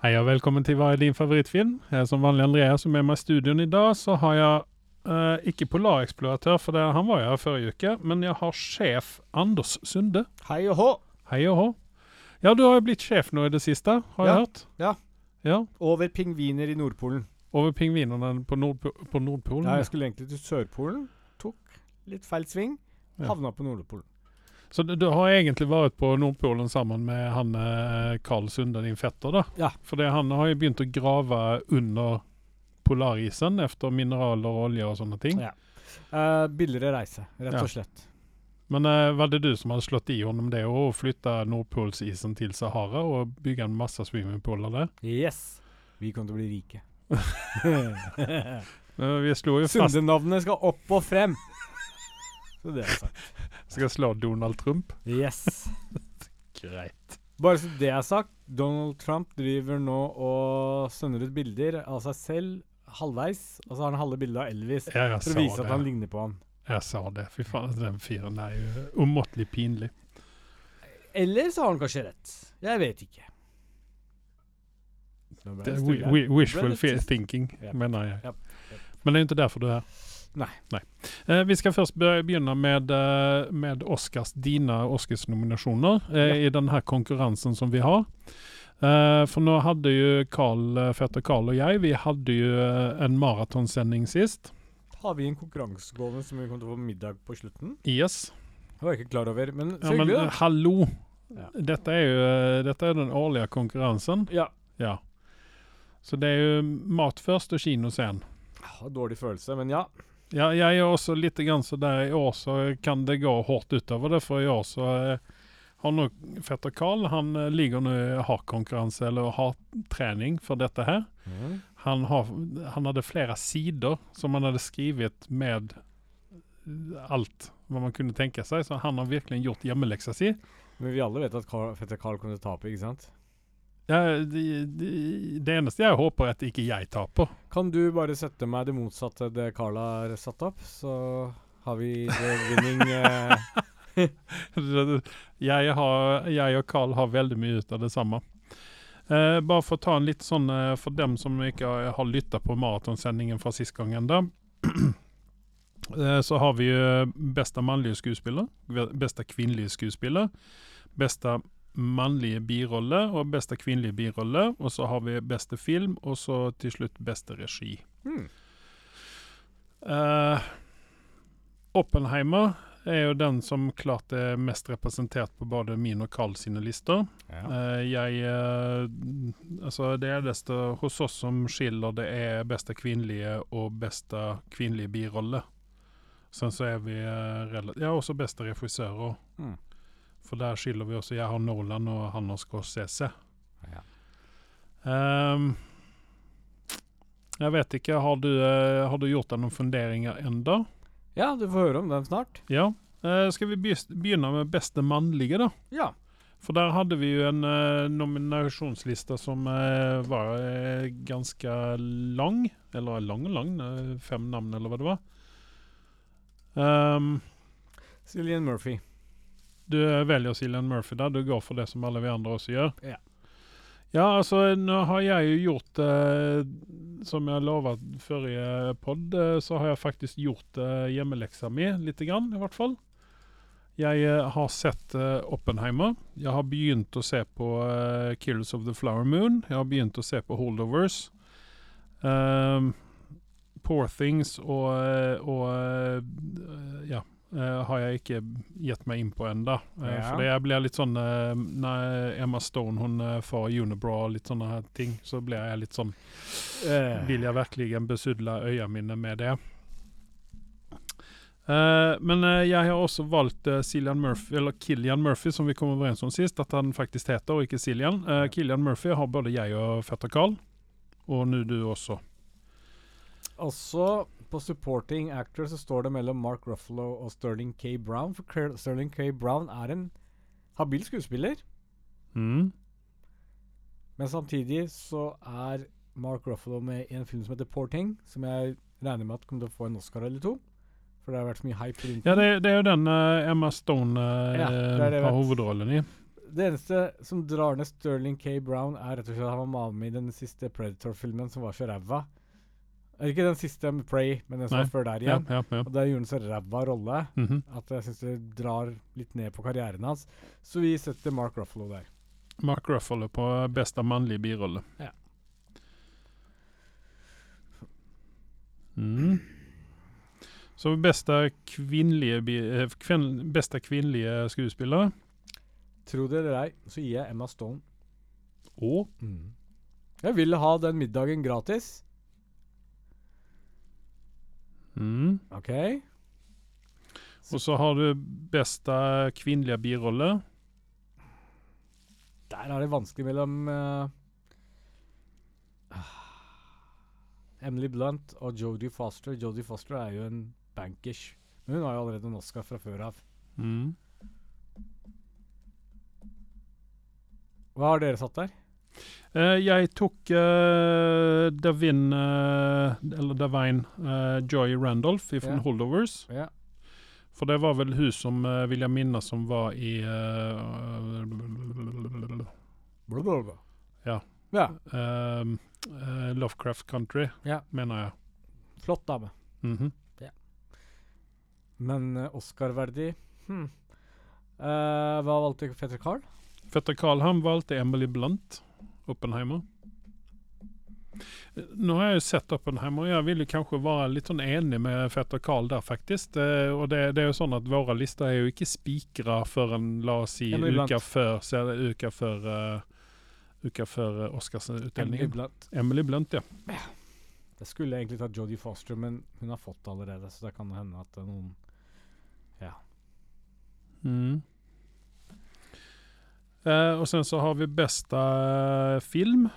Hei og velkommen til Hva er din favorittfilm? Jeg er som vanlig Andreas, og med meg i studioen i dag så har jeg eh, ikke Polareksploratør, for det, han var jeg her forrige uke, men jeg har sjef Anders Sunde. Hei og hå! Hei og hå. Ja, du har jo blitt sjef nå i det siste, har Ja, jeg hørt. ja. Ja, Over pingviner i Nordpolen. Over pingvinene på, Nordpo på Nordpolen. Ja, jeg skulle egentlig til Sørpolen. Tok litt feil sving. Ja. Havna på Nordpolen. Så du, du har egentlig vært på Nordpolen sammen med han eh, Karl Sunde, din fetter, da? Ja. For han har jo begynt å grave under polarisen etter mineraler og olje og sånne ting. Ja. Uh, billigere reise, rett og slett. Men uh, var det du som hadde slått i honom det å flytte Nordpolsisen til Sahara og bygge en masse swimmingpooler der? Yes. Vi kommer til å bli rike. Eh, vi slo jo fast Sunde-navnet skal opp og frem. Så det er sagt. Skal slå Donald Trump. Yes. Greit. Bare så det er sagt, Donald Trump driver nå og sender ut bilder av seg selv halvveis, og så har han halve bildet av Elvis Ja, for å vise vise at han ligner på han. Jeg sa det. Fy faen, den fyren er jo umåtelig pinlig. Eller så har han kanskje rett. Jeg vet ikke. Det det er wishful det thinking, mener jeg. Men det er jo ikke derfor du er her. Nei. Eh, vi skal først begynne med, eh, med Oscars, dine Oscars-nominasjoner eh, Ja. i denne konkurransen som vi har. Eh, for nå hadde jo Carl, eh, fetter Carl og jeg vi hadde jo eh, en maratonsending sist. Har vi en konkurransegående som vi kommer til å få middag på slutten? Yes. Det var jeg ikke klar over, men så Ja, men hyggelig, eh, da. hallo! Ja. Dette er jo eh, dette er den årlige konkurransen. Ja. Ja. Så det er jo mat først og kino sen. Ah, Dårlig følelse, men ja. Ja, jeg er også litt grann så der i år så kan det gå hardt utover det, for i år så eh, har nå fetter Karl Han eh, ligger nå i hardkonkurranse eller hardtrening for dette her. Han, har, han hadde flere sider som han hadde skrevet med alt hva man kunne tenke seg, så han har virkelig gjort hjemmeleksa si. Men vi alle vet at Carl, fetter Carl kunne tape, ikke sant? Ja, det, det, det eneste jeg håper, er at ikke jeg taper. Kan du bare sette meg det motsatte det Carl har satt opp, så har vi vinning. winning eh, jeg, har, jeg og Carl har veldig mye ut av det samme. Eh, bare for å ta en litt sånn eh, for dem som ikke har, har lytta på maratonsendingen fra sist gang enda. eh, så har vi jo beste mannlige skuespiller, beste kvinnelige skuespiller, bästa mannlige birolle og beste kvinnelige birolle. Og så har vi beste film, og så til slutt beste regi. Mm. Uh, Oppenheimer er jo den som klart er mest representert på både min og Carl sine lister. ja. Uh, jeg uh, Altså, det eneste hos oss som skiller, det er beste kvinnelige og beste kvinnelige birolle. Sen så er vi eh, rela- Ja, også beste refusører. Mm. For der skiller vi også. Jeg har Nordland og han har Scorsese. ja. Um, jeg vet ikke, har du, eh, har du gjort deg noen funderinger enda? Ja, du får høre om den snart. Ja. Uh, skal vi begynne med beste mannlige, da? Ja. For der hadde vi jo en uh, nominasjonsliste som uh, var uh, ganske lang. Eller lang og lang, fem navn, eller hva det var. Um, Cillian Murphy. Du velger Cillian Murphy der. Du går for det som alle vi andre også gjør. Ja. Ja, altså, nå har jeg jo gjort eh, Som jeg lovet forrige pod, eh, så har jeg faktisk gjort eh, hjemmeleksa mi, lite grann, i hvert fall. Jeg eh, har sett eh, Oppenheimer. Jeg har begynt å se på eh, Killers of the Flower Moon. Jeg har begynt å se på Holdovers. Um, Poor Things og, og ja, eh, har jeg ikke gitt meg inn på ennå. Uh, Ja. For jeg blir litt sånn eh, Når Emma Stone hun får unibra og litt sånne her ting, så blir jeg litt sånn Eh, Vil jeg virkelig besudle øynene mine med det? Eh, men eh, jeg har også valgt Cillian Murphy, eller Killian Murphy, som vi kom overens om sist, at han faktisk heter, og ikke Cillian. Killian Murphy har både jeg og fetter Carl, og nå du også. Også på supporting actor så står det mellom Mark Ruffalo og Sterling K. Brown. For Sterling K. Brown er en habil skuespiller, Mm. men samtidig så er Mark Ruffalo med i en film som heter Porting, som jeg regner med at kommer til å få en Oscar eller to. For det har vært så mye hype rundt Ja, det, det er jo den uh, Emma Stone uh, Ja, har hovedrollen i. Det eneste som drar ned Sterling K. Brown, er rett og slett at han var med i den siste Predator-filmen som var så ræva. Ikke den siste med Prey, men den som Nei. var før der igjen. ja, ja. Og Der gjorde han så ræva rolle Mhm. at jeg syns det drar litt ned på karrieren hans. Så vi setter Mark Ruffalo der. Mark Ruffalo på beste mannlige birolle. Ja. Mm. Så beste kvinnelige, bi- eh, kvinn, bästa kvinnlige skuespillere. Tro det eller ei, så gir jeg Emma Stone. Og Jeg vil ha den middagen gratis. Mm. OK? Og så har du beste kvinnelige birolle. Der er det vanskelig mellom uh, Emily Blunt og Jodie Foster. Jodie Foster er jo en bankers. Men hun har jo allerede en Oscar fra før av. Mm. Hva har dere satt der? Eh, jeg tok uh, Davin, eh, eller Davine, eh, Joy Randolph fra yeah. Holdovers. Yeah. For det var vel hun som, uh, vil jeg minne, som var i eh, Blablabla. Ja. ja. Uh, uh, Lovecraft Country, Ja. mener jeg. Flott dame. Mhm. Men uh, Oscar-verdig hmm. Eh, Hva valgte Fetter Carl? Fetter Carl han valgte Emily Blunt, Oppenheimer. Eh, Nå har jeg jo sett Oppenheimer, og jeg vil jo kanskje være litt sånn enig med Fetter Carl der, faktisk. Og det, det er jo sånn at våre lister er jo ikke spikra før en, la oss si, uka før, så er det uka før, uh, uka før uh, Emily Oscarsutdelingen. Blunt. Emily Blunt, ja. Jeg skulle egentlig tatt Jodie Foster, men hun har fått det allerede, så det kan hende at noen Mm. Eh, og sen så har vi bästa eh, film.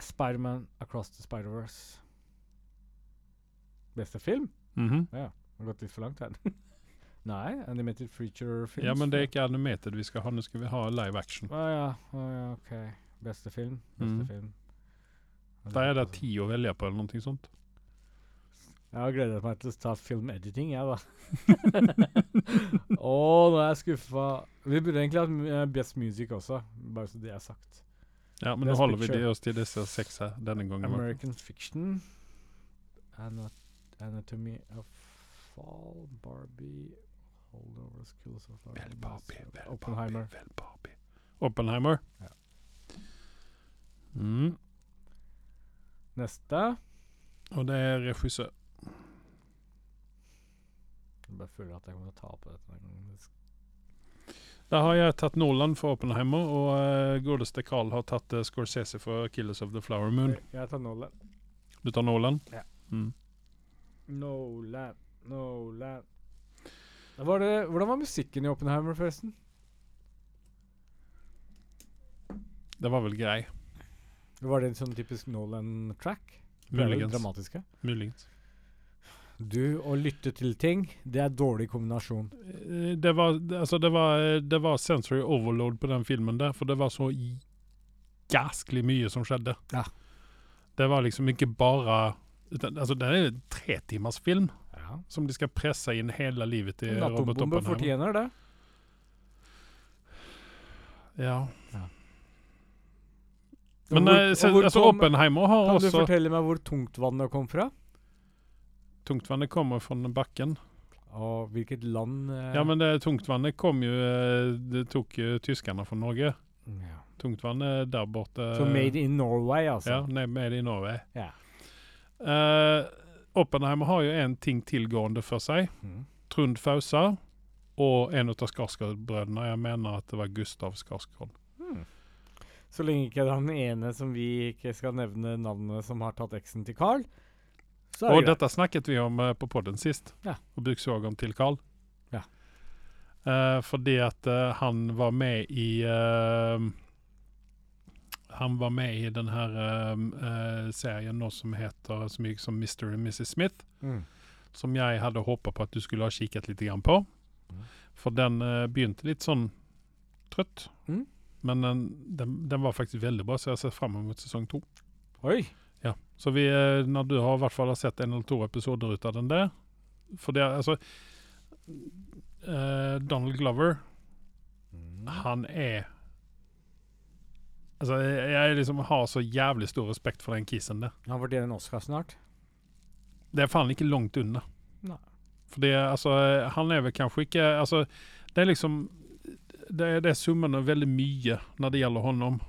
Spiderman Across the Spider-Verse. Beste film? Mhm. Det har gått litt for langt her. Nei, Animated Feature Films. Ja, men det er ikke animated vi skal ha, nå skal vi ha live action. Ah, ja, ah, ja, ok. Beste film? Beste Mm. film. Der er det ti å velge på, eller noe sånt. Jeg har gledet meg til å ta film editing, jeg, da. Å, nå er jeg skuffa. Vi burde egentlig hatt eh, Best Music også, bare så det er sagt. Ja, men nå holder vi Picture. det oss til disse seks her denne gangen. American Fiction. Anat Anatomy of Fall. Barbie. Hold over Skills of Vel, Barbie, vel, Oppenheimer. Vel, Barbie. Oppenheimer. Ja. Mm. Neste. Og det er regissør. Jeg bare føler at jeg kommer til å tape dette. Da. Har jeg tatt Nolan for Oppenheimer, og uh, godeste Carl har tatt uh, Scorsese for Killers of the Flower Moon. Jeg tar Nolan. Du tar Nolan? Ja. Mm. Nolan, Nolan Da var det, Hvordan var musikken i Oppenheimer, forresten? Det var vel grei. Var det en sånn typisk Nolan-track? Muligens. Dramatiske? Muligens. Du å lytte til ting, det er dårlig kombinasjon. Eh, Det var, altså det, var, det var sensory overload på den filmen der, for det var så jæsklig mye som skjedde. Ja. Det var liksom ikke bare Altså, det er en tretimers film Ja. som de skal presse inn hele livet til Robert Oppenheimer. fortjener det. Ja. ja. Men hvor- eh, se, altså, Oppenheimer har Kan du fortelle meg hvor tungt vannet kom fra? Tungtvannet kommer fra bakken. Og hvilket land eh, Ja, men det tungtvannet kom jo eh, Det tok jo tyskerne fra Norge. ja. Tungtvannet der borte Så made in Norway, altså. Ja, nei, made in Norway. Ja. Eh, Oppenheimer har jo en ting tilgående for seg. Mm. Trond Fausa og en av Skarsgård-brødrene. Jeg mener at det var Gustav Skarsgård. Mm. Så lenge ikke det er den ene som vi ikke skal nevne navnet som har tatt eksen til Carl, så Og dette snakket vi om eh, på podden sist, Ja. og om til Carl. Ja. Uh, fordi at uh, han var med i uh, Han var med i den her serien nå som heter så mye som Mr. and Mrs. Smith. Mm. som jeg hadde håpa på at du skulle ha kikket litt grann på. Mm. For den eh, begynte litt sånn trøtt. Mm. Men den, den, den var faktisk veldig bra, så jeg har sett fram mot sesong to. Oi! Ja. Så vi, eh, når du har i hvert fall har sett en eller to episoder ut av den der For det er altså eh, Donald Glover, Mm. han er Altså, jeg, jeg liksom har så jævlig stor respekt for den kisen der. Han fortjener en Oscar snart. Det er faen ikke langt unna. Nei. For det, altså, han er vel kanskje ikke Altså, det er liksom Det, er- det er summen av veldig mye når det gjelder honom.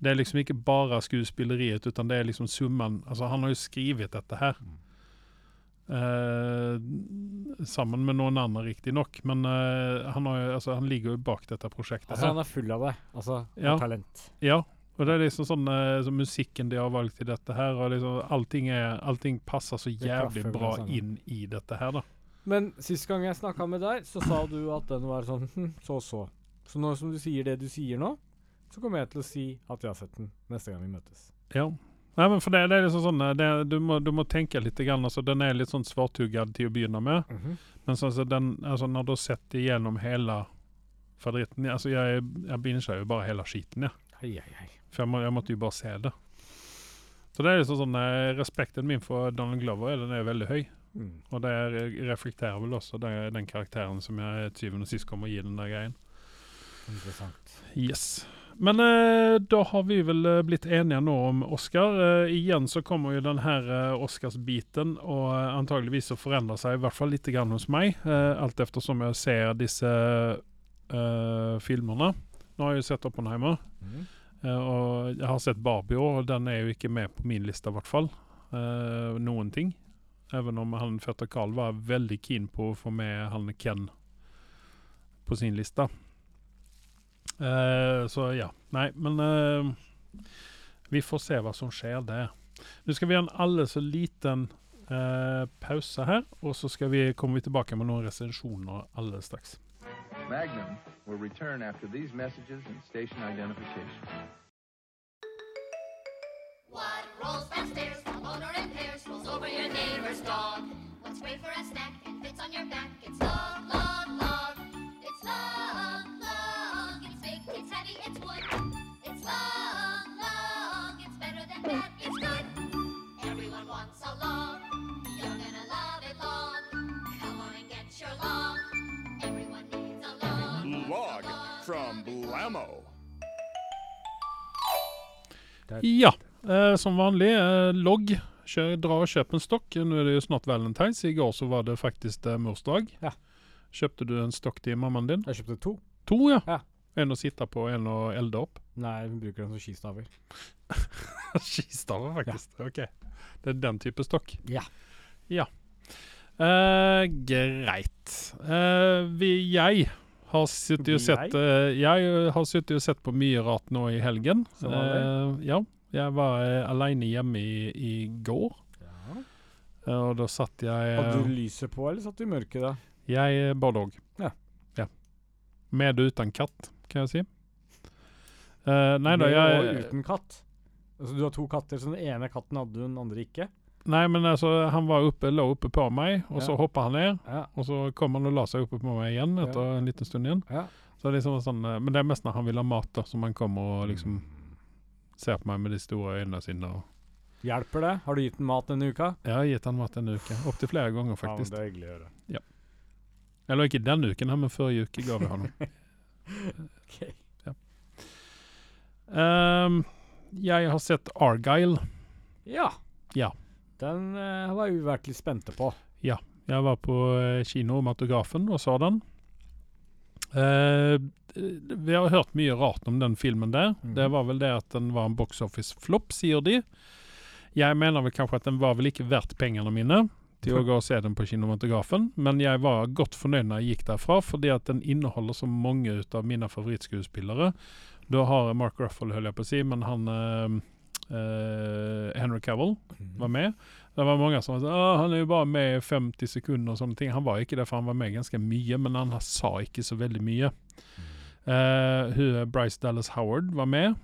Det er liksom ikke bare skuespilleriet, utan det er liksom summen Altså, han har jo skrevet dette her. Eh, sammen med noen andre, riktignok, men eh, han, har, jo- altså, han ligger jo bak dette prosjektet. Altså, her. han er full av det. Altså, Ja. talent. Ja, og det er liksom sånn eh, så musikken de har valgt i dette her, og liksom allting, er, allting passer så jævlig bra inn i dette her, da. Men sist gang jeg snakka med deg, så sa du at den var sånn hm, så så. Så nå som du sier det du sier nå, så kommer jeg til å si at jeg har sett den neste gang vi møtes. Ja. Nei, men for det, det er liksom sånn eh, det, du, må, du må tenke litt grann, altså Den er litt sånn svarthuggad til å begynne med, men så, altså, den, altså, når du har sett igjennom hele favoritten altså Jeg, jeg binger jo bare hele skiten, ja. Hei, hei, hei. For jeg, må, jeg måtte jo bare se det. Så det er liksom sånn eh, Respekten min for Donald Glover den er veldig høy. Mm. Og det re- reflekterer vel også den, den karakteren som jeg til syvende og sist kommer å gi den der greien. Interessant. Yes. Men eh, da har vi vel eh, blitt enige nå om Oscar. Eh, igjen så kommer jo den her eh, Oscars-biten og eh, antageligvis å forandre seg, i hvert fall litt grann hos meg, eh, alt eftersom jeg ser disse eh, filmene. Nå har jeg jo sett Oppenheimer, Mm. eh, og jeg har sett Barbie òg, og den er jo ikke med på min liste, i hvert fall. Eh, noen ting. Even om han fetter Carl var veldig keen på å få med han Ken på sin liste. Eh, så ja. Nei, men uh, vi får se hva som skjer der. Nå skal vi ha en alle så liten uh, pause her, og så skal vi, kommer vi tilbake med noen resensjoner alle straks. Magnum will return after these messages and station identification. What rolls downstairs, the owner and pairs, rolls over your neighbor's dog? What's great for a snack and fits on your back? It's long, It's long, long. It's better than bad, it's good. Everyone wants a long. You're gonna love it long. Come on and get your long. Everyone needs a long. Log from Blammo. Ja, eh, som vanlig, eh, logg. Kjør, dra og kjøp en stokk. Nå er det jo snart valentines. I går så var det faktisk eh, morsdag. Ja. Kjøpte du en stokk til mammaen din? Jeg kjøpte to. To, ja. Ja. En å sitte på, en å elde opp. Nei, vi bruker den som skistaver. Skistaver, faktisk. Ok. Det er den type stokk. Ja. Ja. Uh, greit. Uh, vi, jeg har sittet og sett uh, Jeg har sittet og sett på mye rart nå i helgen. Ja. Jeg var aleine hjemme i, i går, ja. og da satt jeg Hadde du lyset på, eller satt du i mørket da? Jeg både òg. Ja. ja. Med og uten katt, kan jeg si. Uh, nei da, jeg og uten katt. Altså Du har to katter, så den ene katten hadde du, den andre ikke? Nei, men altså, han var oppe, lå oppe på meg, og så Ja. hoppa han ned. Ja. Og så kom han og la seg oppe på meg igjen etter en liten stund igjen. ja. Så det er liksom sånn, eh, men det er mest når han vil ha mat, da, som han kommer og liksom ser på meg med de store øynene sine. Og Hjelper det? Har du gitt den mat denne uka? jeg har gitt han mat en uke. Opptil flere ganger, Ja, men det er hyggelig å høre. Eller ikke denne uken, men forrige uke ga vi han noe. Ok. Um, jeg har sett Argyle. Ja. Ja. Den uh, var vi vært litt spente på. Ja. Jeg var på kino-matografen og så den. Uh, vi har hørt mye rart om den filmen der. Mm. Det var vel det at den var en box office-flopp, sier de. Jeg mener vel kanskje at den var vel ikke verdt pengene mine til å gå og se den på kinomatografen, men jeg var godt fornøyd når jeg gikk derfra, fordi at den inneholder så mange ut av mine favorittskuespillere. Da har Mark Ruffalo, holdt jeg på å si, men han uh, Henry Cavill var med. Det var mange som sa at han er jo bare med i 50 sekunder og sånne ting. Han var ikke det, for han var med ganske mye, men han sa ikke så veldig mye. Uh, Bryce Dallas Howard var med.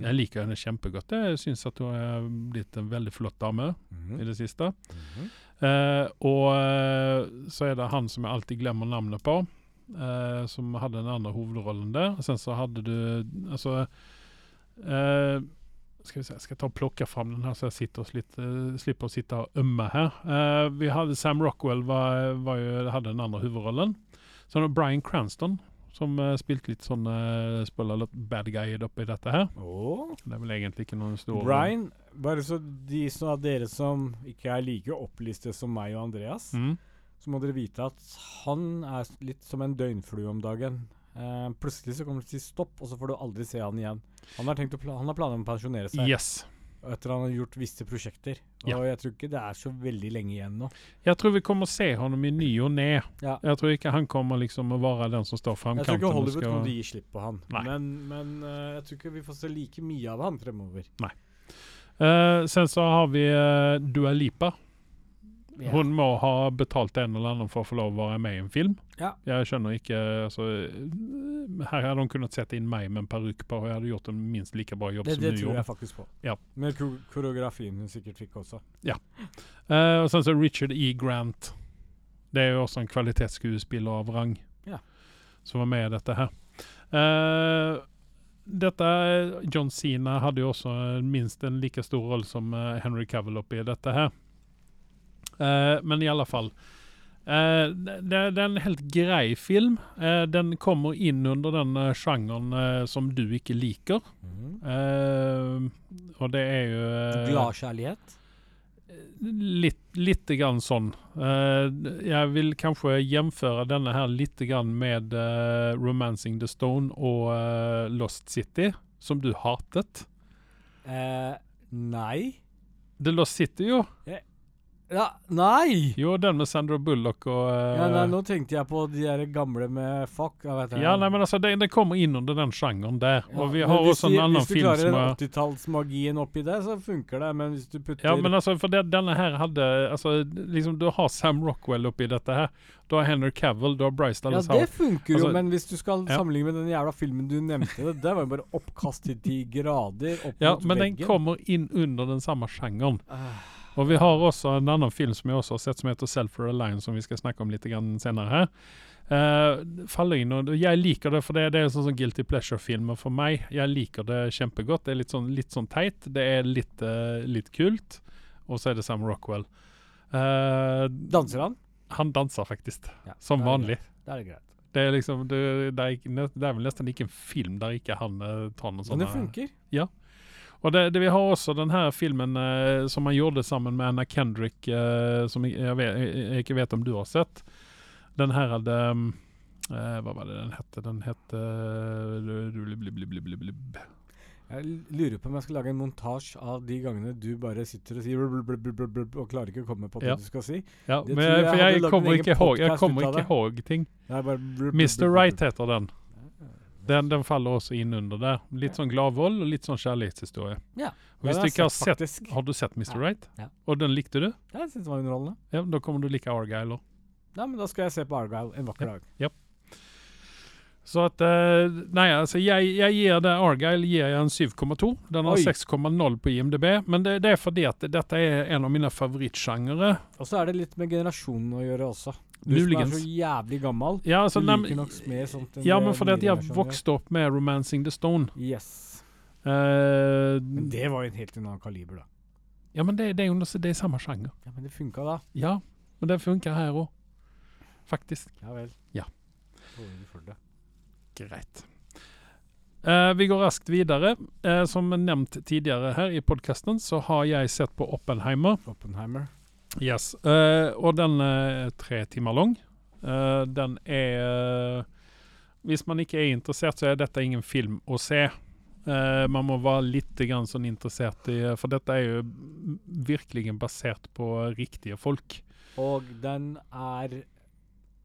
Jeg liker henne kjempegodt. Jeg syns at hun er blitt en veldig flott dame Mhm. i det siste. Mhm. Eh, og eh, så er det han som jeg alltid glemmer navnet på, eh, som hadde den andre hovedrollen der. Og sen så hadde du Altså eh, Skal vi se, jeg skal ta og plukke fram den her, så jeg eh, slipper å sitte og ømme her. Vi hadde Sam Rockwell var, var jo, hadde den andre hovedrollen. Så hadde Brian Cranston, som uh, spilte litt sånn uh, Spiller litt bad guy oppi dette her. Åh. Det er vel egentlig ikke noen stor Brian, bare så de som av dere som ikke er like opplistet som meg og Andreas, Mm. så må dere vite at han er litt som en døgnflue om dagen. Uh, plutselig så kommer det til stopp, og så får du aldri se han igjen. Han har, tenkt å pla han har planer om å pensjonere seg Yes. Etter han har gjort visse prosjekter. Og Ja. jeg tror ikke det er så veldig lenge igjen nå. Jeg tror vi kommer å se ham i ny og ne. Ja. Jeg tror ikke han kommer liksom å være den som står fram Jeg tror ikke Hollywood skal- kommer til å gi slipp på han. Nei. Men, men uh, jeg tror ikke vi får se like mye av han fremover. Eh, sen så har vi uh, Dua Lipa. Hun må ha betalt en eller annen for å få lov å være med i en film. Ja. Jeg skjønner ikke altså, eh, Her hadde hun kunnet sette inn meg med en parykk på, og jeg hadde gjort en minst like bra jobb Det, som det tror jeg faktisk på. Ja. Med ko koreografien hun sikkert fikk også. Eh, og sen så Richard E. Grant. Det er jo også en kvalitetsskuespiller av rang. Ja. Som var med i dette her. Uh, dette John Cena hadde jo også minst en like stor rolle som Henry Cavill oppi dette her. Eh, men i alle fall. Uh, det, det er en helt grei film. Uh, den kommer inn under den eh, sjangeren eh, som du ikke liker. Eh, og det er jo eh, Gladkjærlighet. Litt, litt grann sånn. Eh, jeg vil kanskje gjenføre denne her litt grann med eh, 'Romancing the Stone' og eh, 'Lost City', som du hatet. Eh, nei. The Lost City, jo. Ja, nei! Jo, den med Sandra Bullock og uh, Ja, nei, nå tenkte jeg på de der gamle med fuck. Jeg vet Ja, nei, men altså, det, det kommer inn under den sjangeren der. Ja, og vi har også en annen film som Hvis du klarer den er 80-tallsmagien oppi det, så funker det. Men hvis du putter Ja, men altså, for det, denne her hadde Altså, liksom, du har Sam Rockwell oppi dette her. Du har Henry Cavill, du har Bryce Dallas Ja, det funker funker jo, Altså- men hvis du skal Ja. sammenligne med den jævla filmen du nevnte, det der var jo bare oppkast til de grader opp Ja, mot men den kommer inn under den samme sjangeren. Ah, Og vi har også en annen film som jeg også har sett, som heter Self for a Line', som vi skal snakke om litt senere her. Uh, faller inn, og Jeg liker det, for det, det er sånn sånn Guilty pleasure-film for meg. Jeg liker det kjempegodt. Det er litt sånn, litt sånn teit. Det er litt, uh, litt kult. Og så er det Sam Rockwell. Uh, Danser han? han danser faktisk, Ja, som det vanlig. Da er det greit. Det er liksom det, det, er, det er vel nesten ikke en film der ikke han tar tar sånt. Men det funker. funker. Og det, det vi har også den her filmen eh, som han gjorde sammen med Anna Kendrick, eh, som jeg, vet, jeg ikke vet om du har sett. Den her hadde um, eh, Hva var det den hette? Den hette Jeg lurer på om jeg skal lage en montasje av de gangene du bare sitter og sier og klarer ikke å komme på det Ja. du skal si. Ja, Det men, jeg for jeg kommer ikke ihåg, jeg kommer ikke ihåg ting. Blub, Mr. Right heter den. Den, den faller også inn under der. Litt sånn gladvold og litt sånn kjærlighetshistorie. Ja, Hvis du ikke har sett faktisk. Har du sett Mr. Ja. Right? Ja. Og den likte du? Ja, jeg synes den var underholdende. Ja, Da kommer du like Argyle òg. Ja, men da skal jeg se på Argyle en vakker dag. Så at eh, Nei, altså, jeg, jeg gir det Argyle gir jeg en 7,2. Den har 6,0 på IMDb. Men det, det er fordi at dette er en av mine favorittsjangere. Og så er det litt med generasjonen å gjøre også. Du som er så jævlig gammel, Ja, altså, du liker men- nok mer sånt ja, men fordi at jeg vokste opp med 'Romancing the Stone'. Yes. Uh, Men det var jo en helt annen kaliber, da. ja, men det, det er jo noe- det er samme sjanger. Ja, Men det funka da. Ja, og det funka her òg. Faktisk. Ja vel. Ja. Dårlig for det. Greit. Eh, vi går raskt videre. Eh, som nevnt tidligere her i podkasten, så har jeg sett på Oppenheimer. Oppenheimer. Yes. eh, og den er tre timer lang. Eh, den er Hvis man ikke er interessert, så er dette ingen film å se. Eh, man må være litt grann sånn interessert i For dette er jo virkelig basert på riktige folk. Og den er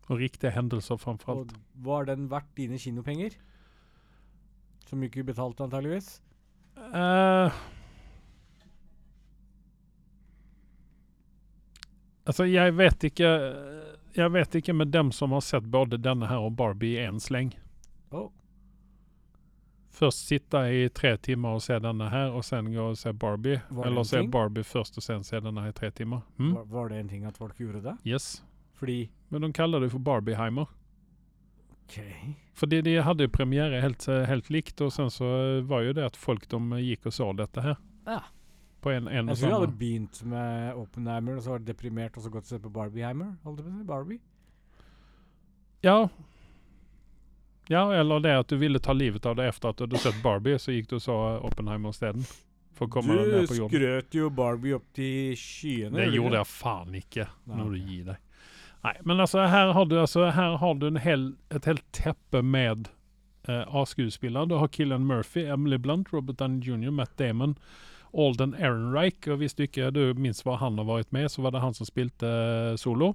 Og riktige hendelser, framfor Og alt. var den verdt dine kinopenger? Så mye betalt, antageligvis? Uh, altså, jeg vet ikke Jeg vet ikke med dem som har sett både denne her og Barbie i én sleng. Oh. Først sitte i tre timer og se denne her, og sen gå og se Barbie. Eller se? Barbie først, og sen se denne i tre timer. Mm? Var, var det en ting at folk gjorde det? Yes. Fordi Men de kaller det for Barbieheimer. OK. Fordi de hadde jo premiere helt, helt likt, og sen så var jo det at folk de gikk og så dette her. Ja. På en, en Jeg tror jeg hadde begynt med Oppenheimer, og så var det deprimert, og så gått og sett på Barbieheimer. Holdt jeg på å Barbie? Ja. Ja, eller det at du ville ta livet av deg etter at du hadde sett Barbie, så gikk du og så Oppenheimer isteden. For å komme Du ned på jorden. skrøt jo Barbie opp til skyene. Det gjorde du jeg faen ikke. Nei, Når du gir deg. Nei, men altså, her har du, altså, her har du en hel, et helt teppe med eh, A-skuespillere. Du har Killian Murphy, Emily Blunt, Robert Downey Jr., Matt Damon, Alden Ehrenreich. Og hvis du ikke du minst hva han har vært med, så var det han som spilte eh, solo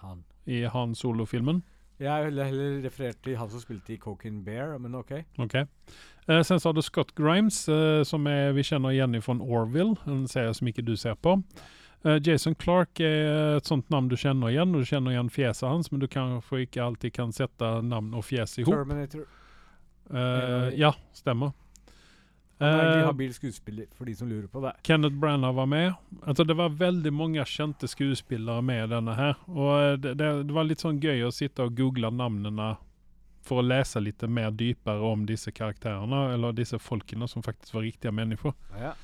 Han. i Han Solo-filmen. Jeg ville heller referert til han som spilte i Cocaine Bear, men OK. Ok. Eh, sen så har du Scott Grimes, eh, som er, vi kjenner igjen fra Orville, en serie som ikke du ser på. Eh, Jason Clark er et sånt navn du kjenner igjen, og du kjenner igjen fjeset hans, men du kanskje ikke alltid kan sette navn og fjes i hop. Terminator. Eh, ja, stemmer. Han er egentlig Eh, habil skuespiller, for de som lurer på det. Kenneth Branagh var med. Altså, det var veldig mange kjente skuespillere med i denne her. Og eh, det, det, det var litt sånn gøy å sitte og google navnene for å lese litt mer dypere om disse karakterene, eller disse folkene som faktisk var riktige mennesker. Ja.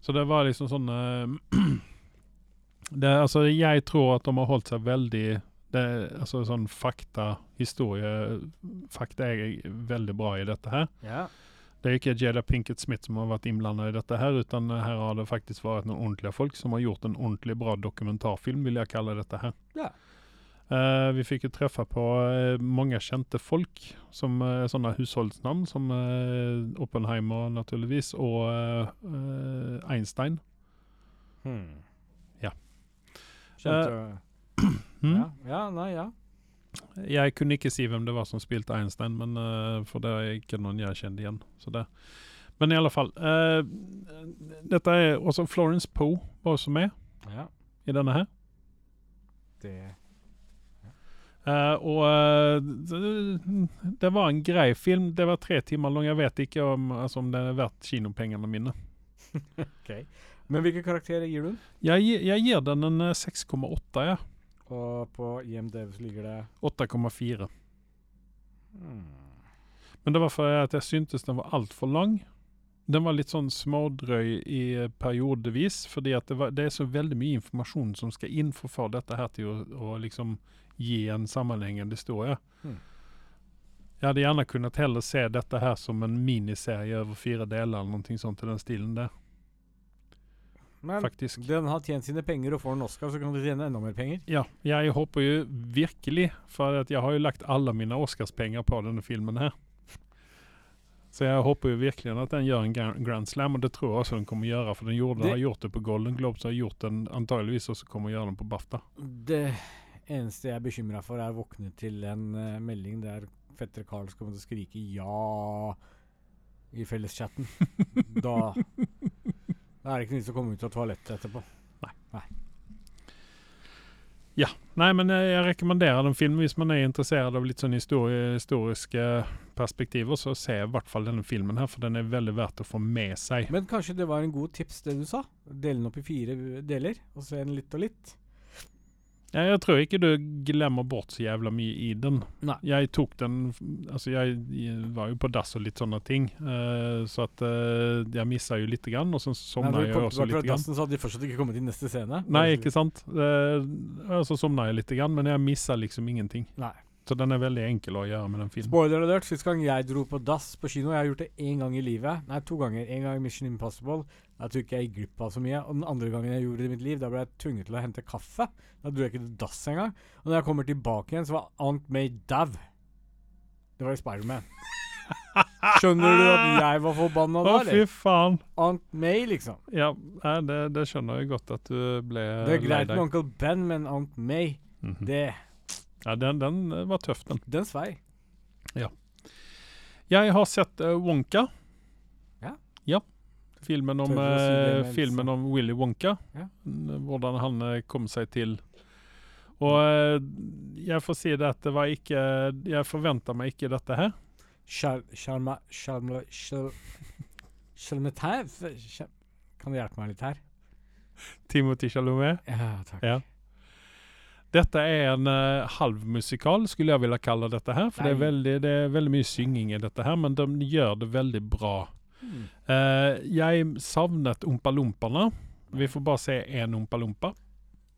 Så det var liksom sånn eh, det, Altså, jeg tror at de har holdt seg veldig det, Altså sånn fakta, historie Fakta er veldig bra i dette her. ja. Det er ikke Jada Pinkett Smith som har vært innblandet i dette her, utan her har det faktisk vært noen ordentlige folk som har gjort en ordentlig bra dokumentarfilm, vil jeg kalle dette her. Ja. Uh, vi fikk jo treffe på uh, mange kjente folk, som uh, sånne husholdsnavn, som eh, Oppenheimer naturligvis, og eh, eh, Einstein. Hmm. Skjønte Mm. ja. ja, nei, ja. Jeg kunne ikke si hvem det var som spilte Einstein, men, uh, for det er ikke noen jeg kjente igjen. Men i alle fall. uh, dette er også Florence Poe var også med ja. i denne her. Det Uh, og det, det var en grei film. Det var tre timer lang. Jeg vet ikke om, altså, om det er verdt kinopengene mine. OK. Men hvilke karakterer gir du den? Jeg, jeg gir den en eh, 6,8. Ja. Og på IMDv ligger det 8,4. hmm. Men det var fordi at jeg syntes den var altfor lang. Den var litt sånn smådrøy i eh, periodevis, fordi at det, var, det er så veldig mye informasjon som skal inn for å få dette her til å, å liksom gi en sammenhengende historie. Hmm. Jeg hadde gjerne kunnet heller se dette her som en miniserie over fire deler, eller noe sånt i den stilen der, Men faktisk. den har tjent sine penger og får en Oscar, så kan du tjene enda mer penger. Ja, jeg håper jo virkelig, for jeg har jo lagt alle mine Oscarspenger på denne filmen her. Så jeg håper jo virkelig at den gjør en Grand Slam, og det tror jeg også den kommer gjøre. For den gjorde, Det- har gjort det på Golden Globes, har gjort den antageligvis også kommer gjøre den på BAFTA. Det eneste jeg er bekymra for, er å våkne til en uh, melding der fetter Carl skal komme til å skrike 'ja' i felleschatten. da, da er det ikke vits å komme ut av toalettet etterpå. Nei, Ja, nei, men jeg, jeg rekommenderer den filmen hvis man er interessert av litt sånn histori historiske perspektiver, så se i hvert fall denne filmen her, for den er veldig verdt å få med seg. Men kanskje det var en god tips, det du sa? Dele den opp i fire deler, og se den litt og litt? Ja, jeg tror ikke du glemmer bort så jævla mye i den. Nei. Jeg tok den Altså, jeg, jeg var jo på dass og litt sånne ting, uh, så at uh, jeg missa jo lite grann, og så sovna jeg også litt. Grann. så hadde de fortsatt ikke kommet til neste scene. Nei, ikke sant? Uh, så sovna jeg litt, grann, men jeg missa liksom ingenting. Nei. Så den er veldig enkel å gjøre med den filmen. Spoiler alert, sist gang jeg dro på dass på kino, jeg har gjort det én gang i livet. Nei, to ganger. En gang i Mission Impossible. Da tror jeg ikke jeg gikk glipp av så mye. Og den andre gangen jeg gjorde det i mitt liv, da ble jeg tvunget til å hente kaffe. Da dro jeg ikke til dass engang. Og når jeg kommer tilbake igjen, så var Aunt May dau. Det var i Spiderman. Skjønner du at jeg var forbanna Å, da, fy faen! Aunt May, liksom. Ja, det, det skjønner jeg godt at du ble Det er greit med Uncle Ben, men Aunt May, Mhm. det Ja, den, den var tøff, den. Den svei. Jeg har sett uh, Wonka. Ja. Ja. Filmen om, med filmen om Willy Wonka. Ja. Hvordan han eh, kom seg til Og jeg får si det at det var ikke Jeg forventa meg ikke dette her. Shalmetæ- Kan du hjelpe meg litt her? Timothy Chalomet? Ja, takk. Ja. Dette er en uh, halvmusikal, skulle jeg ville kalle dette her. For det er, veldig, det er veldig mye synging i dette her, men de gjør det veldig bra. Mm. Uh, jeg savnet ompalompene. Vi får bare se én Ompalompa.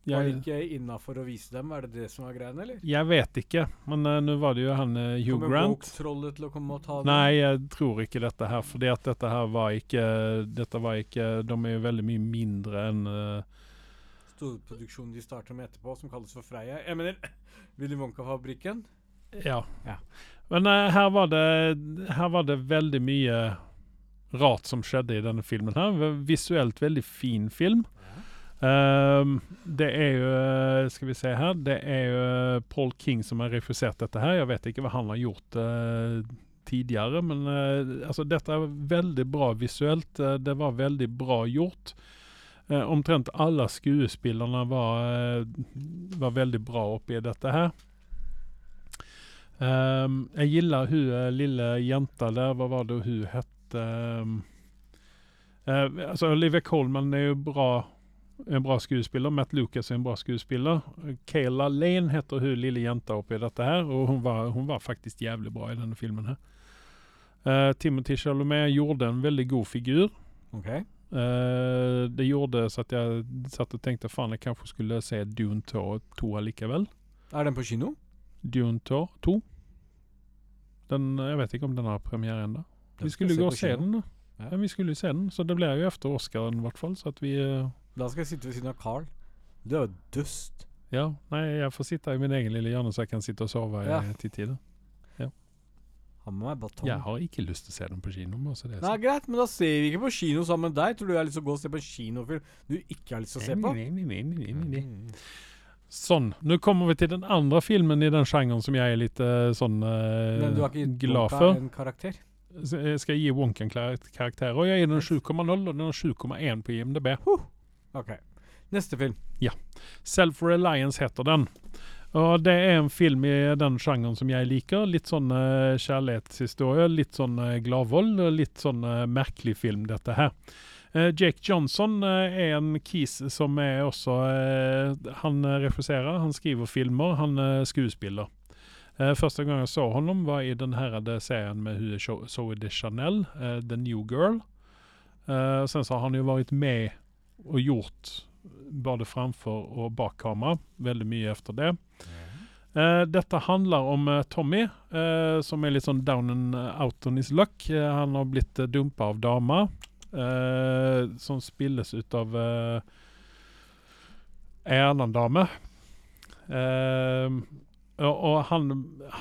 Var det ikke innafor å vise dem? Er det det som var greia, eller? jeg vet ikke, men uh, nå var det jo han uh, Hugh Kommer Grant. Woke-trollet til å komme og ta dem? Nei, jeg tror ikke dette her, at dette her var ikke Dette var ikke De er jo veldig mye mindre enn eh, Storproduksjonen de starter med etterpå, som kalles for Freia. Jeg mener Willy Wonka-fabrikken. Ja. Ja. Men uh, her var det Her var det veldig mye rart som skjedde i denne filmen her. Visuelt veldig fin film. Ehm, det er jo eh, Skal vi se her. Det er jo eh, Paul King som har refusert dette her. Jeg vet ikke hva han har gjort uh, tidligere, men uh, altså, dette er veldig bra visuelt. Det var veldig bra gjort. Eh, omtrent alle skuespillerne var, eh, var veldig bra oppi dette her. Um, jeg gillar hun eh, lille jenta der. Hva var det hun hette? um, eh, altså Olivia Colman er jo bra en bra skuespiller. Matt Lucas er en bra skuespiller. Kayla Lane heter hun lille jenta oppi dette her, og hun var, hun var faktisk jævlig bra i denne filmen her. Uh, Timothy Chalomet gjorde en veldig god figur. Ok. Eh, det gjorde så at jeg satt og tenkte faen, jeg kanskje skulle se Dune 2, 2 allikevel. Er den på kino? Dune 2. 2. Den, jeg vet ikke om den har premiere ennå. Vi skulle gå og se den, da. Ja. Men vi skulle se den, så det blir jo etter Oscaren i hvert fall. Så at vi eh, Da skal jeg sitte ved siden av Carl. Du er jo dust. Ja, nei, jeg får sitte i min egen lille hjørne, så jeg kan sitte og sove Ja. i til tider. Ha med meg batong. Jeg har ikke lyst til å se dem på kino. Så det er Nei, greit, men da ser vi ikke på kino sammen med deg. Tror du jeg har lyst til å gå og se på en kinofilm du ikke har lyst til å se på? Mm. Sånn. Nå kommer vi til den andre filmen i den sjangeren som jeg er litt eh, sånn eh, Men du har ikke gitt en karakter? Så jeg skal gi Wonka en karakter. Og jeg gir den 7,0, og den har 7,1 på IMDb. Ok. Neste film. Ja. Self-Reliance heter den. Og det er en film i den sjangeren som jeg liker. Litt sånn eh, kjærlighetshistorie, litt sånn uh, gladvold, litt sånn eh, merkelig film, dette her. Eh, Jake Johnson eh, er en kis som er også eh, Han eh, refuserer, han skriver filmer, han er skuespiller. Eh, første gang jeg så honom var i den her serien med hun Zo- Zoe de Chanel, eh, The New Girl. Eh, sen så har han jo vært med og gjort både framfor og bak kamera. Veldig mye efter det. Uh, dette handler om uh, Tommy, uh, som er litt sånn down and out on his luck. Han har blitt uh, dumpa av dama, som spilles ut av uh, en annen dame. Eh, og, han,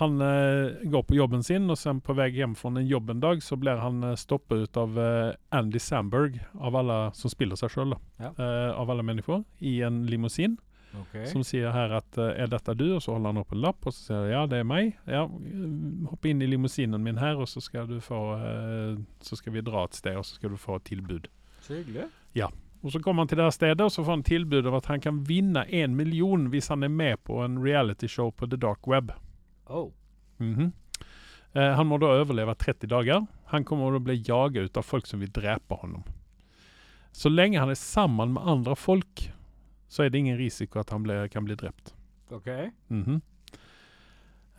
han eh, går på jobben sin, og sen på vei hjem fra en jobb en dag, så blir han uh, stoppet ut av eh, Andy Samberg, av alle som spiller seg sjøl, Ja. av alle mennesker, i en limousin Okay. som sier her at eh, er dette du? Og så holder han opp en lapp, og så sier han ja, det er meg. Ja, hopp inn i limousinen min her, og så skal du få eh, Så skal vi dra et sted, og så skal du få et tilbud. Så hyggelig. Og så kommer han til det her stedet, og så får han tilbud om at han kan vinne en million hvis han er med på en realityshow på the dark web. Oh. Mhm. eh, han må da overleve 30 dager. Han kommer da bli jaget ut av folk som vil drepe honom. Så lenge han er sammen med andre folk, så er det ingen risiko at han blir, kan bli drept. Ok. Mhm.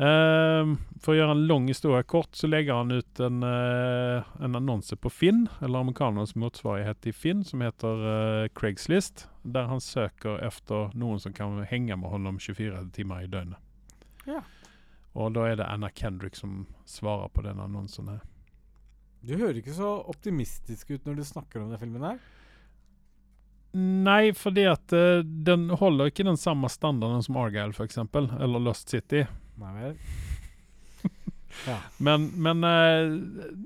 Ehm, for å gjøre en lang historie kort, så legger han ut en, uh, en annonse på Finn, eller amerikanernes motsvarighet til Finn, som heter uh, Craigslist, der han søker efter noen som kan henge med honom 24 timer i døgnet. Ja. Og da er det Anna Kendrick som svarer på den annonsen her. Du hører ikke så optimistisk ut når du snakker om den filmen her. Nei, fordi at eh, den holder ikke den samme standarden som Argyle, eksempel, eller Lost City. Nei vel. ja. Men, men eh,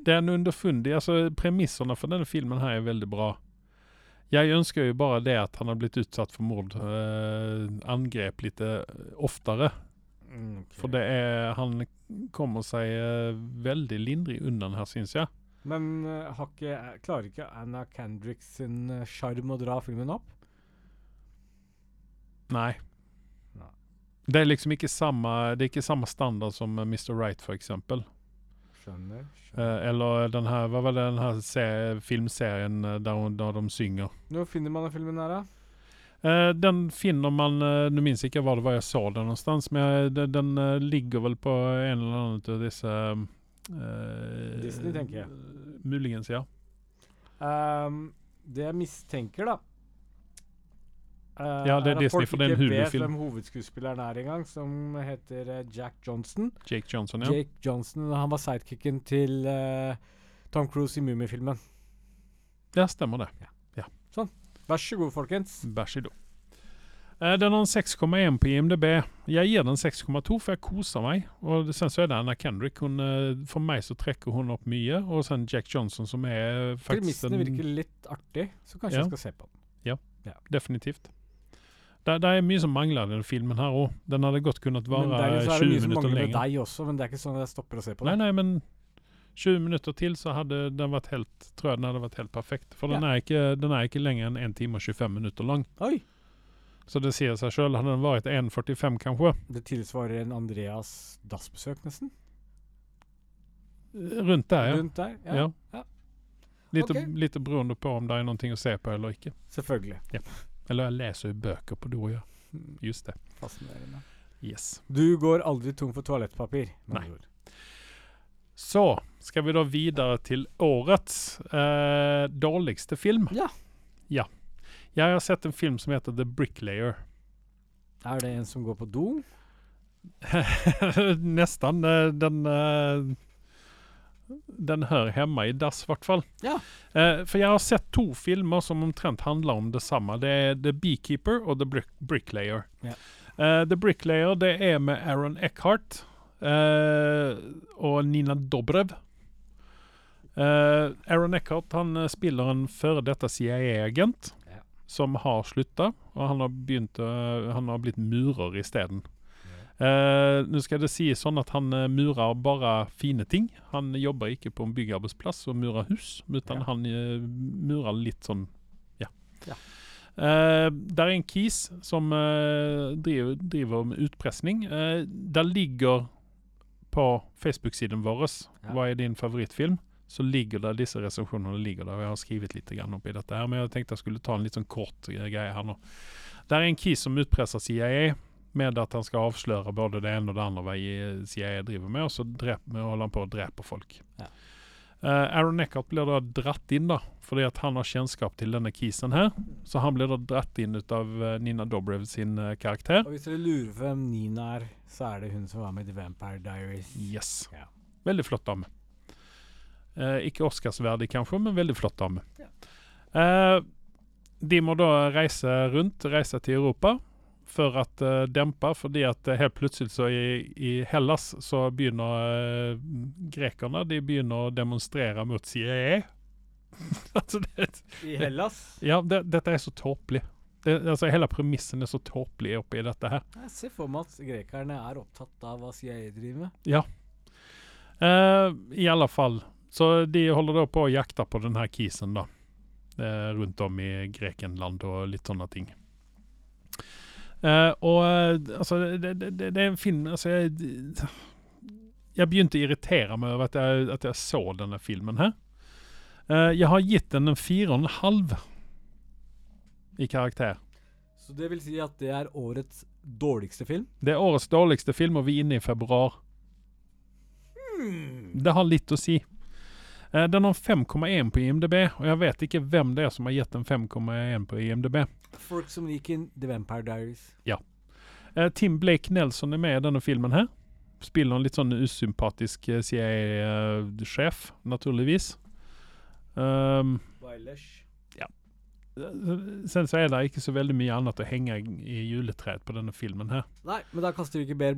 er en underfundig altså Premissene for denne filmen her er veldig bra. Jeg ønsker jo bare det at han har blitt utsatt for mord. Eh, angrep litt eh, oftere. Mm, ok. For det er Han kommer seg eh, veldig lindrig unna her, syns jeg. Men ikke, klarer ikke Anna Kendrick sin sjarm å dra filmen opp? Nei. Det er liksom ikke samme Det er ikke samme standard som eh, Mr. Right, eksempel. Skjønner. skjønner. Eh, eller den her Hva var det den her se filmserien eh, der, der de synger? Når finner man den filmen her, da? Eh, den finner man Nå minnes minns ikke var jeg så den någonstans, men jeg, den, den eh, ligger vel på en eller annen av disse eh, Disney, tenker jeg. Muligens, ja. Um, det jeg mistenker, da Eh, Ja, det er Disney, for det er en ikke vet hvem hovedskuespilleren er engang, som heter uh, Jack Johnson. Jake Johnson, ja. Jake Johnson, Han var sidekicken til uh, Tom Cruise i Mummifilmen. Ja, stemmer det. Sånn. Vær så god, folkens. Vær så god. Den har en 6,1 på IMDb. Jeg gir den 6,2 for jeg koser meg. Og sen så er det Anna Kendrick. Hun, for meg så trekker hun opp mye. Og sen Jack Johnson som er faktisk Premissene virker litt artig, så kanskje Ja. jeg skal se på den. Ja, Definitivt. Det, det er mye som mangler i denne filmen her òg. Den hadde godt kunnet vare der så er det er mye som mangler med deg også, men det er ikke sånn at jeg stopper å se på det. nei, nei, men 20 minutter til så hadde den vært helt tror jeg den hadde vært helt perfekt. For den, er, ikke, den er ikke lenger enn 1 time og 25 minutter lang. Oi! Så det sier seg sjøl. Hadde den vært 1,45 kanskje, Det tilsvarer en Andreas dassbesøk, nesten. rundt der, ja. Rundt der. Ja, Ja. ja. Lite, okay. lite beroende på om det er noe å se på eller ikke. Selvfølgelig. Eller jeg leser jo bøker på do, ja. Mm, Just det. Fascinerende. Yes. Du går aldri tom for toalettpapir. Nei. Så skal vi da videre til årets eh, dårligste film. Ja. Ja. Jeg har sett en film som heter The Bricklayer. Er det en som går på do? Nesten. eh, Den eh, Den hører hjemme i dass, i hvert fall. Ja. Eh, for jeg har sett to filmer som omtrent handler om det samme. Det er The Beekeeper og The Brick Bricklayer. Ja. Eh, The Bricklayer det er med Aaron Eckhart eh, og Nina Dobrev. Eh, Aaron Eckhart han spiller en før dette CIA-agent Ja. som har slutta, og han har, begynt, uh, han har blitt murer isteden. Uh, Nå skal det sies sånn at han uh, murer bare fine ting. Han jobber ikke på en byggearbeidsplass og murer hus, men Ja. han uh, murer litt sånn Ja. Ja. Uh, der er en kis som driver, driver med utpressing. Uh, der ligger på Facebook-siden vår Ja. Hva er din favorittfilm? Så ligger der disse resepsjonene ligger der. og Jeg har skrevet litt grann oppi dette her, men jeg tenkte jeg skulle ta en litt sånn kort greie her nå. Det er en kis som utpresser CIA med at han skal avsløre både det ene og det andre hva CIA driver med, og så dreper, holder han på å drepe folk. Ja. Uh, Aaron Eckhart blir da dratt inn, da, fordi at han har kjennskap til denne kisen her. Så han blir da dratt inn ut av uh, Nina Dobrev sin uh, karakter. Og hvis dere lurer på hvem Nina er, så er det hun som var med i The Vampire Diaries. Yes. Ja. Veldig flott dame. Eh, ikke Oscarsverdig kanskje, men veldig flott dame. Ja. Eh, de må da reise rundt, reise til Europa for å uh, dempe, fordi at eh, helt plutselig så i, i Hellas så begynner uh, grekerne de begynner å demonstrere mot CIA. altså det, I Hellas? ja, det, dette er så tåpelig. Det, altså Hele premissen er så tåpelig oppi dette her. Jeg ser for meg at grekerne er opptatt av hva CIA driver med. Eh, I alle fall. Så de holder da på å jakte på den her kisen, da. Uh, rundt om i Grekenland og litt sånne ting. Eh, og eh, altså, det, det, det, er en film Altså, jeg Jeg begynte å irritere meg over at jeg, at jeg så denne filmen her. Uh, jeg har gitt den en fire og en halv i karakter. Så det vil si at det er årets dårligste film? Det er årets dårligste film, og vi er inne i februar. Det har litt å si. Eh, Den har 5,1 på IMDb, og jeg vet ikke hvem det er som har gitt den 5,1 på IMDb. Folk som gikk inn The Vampire Diaries. Ja. Tim Blake Nelson er med i denne filmen her. Spiller en litt sånn usympatisk eh, CIA-sjef, naturligvis. Um, sen så er det ikke så veldig mye annet å henge i juletreet på denne filmen her. Nei, men da kaster vi ikke mer.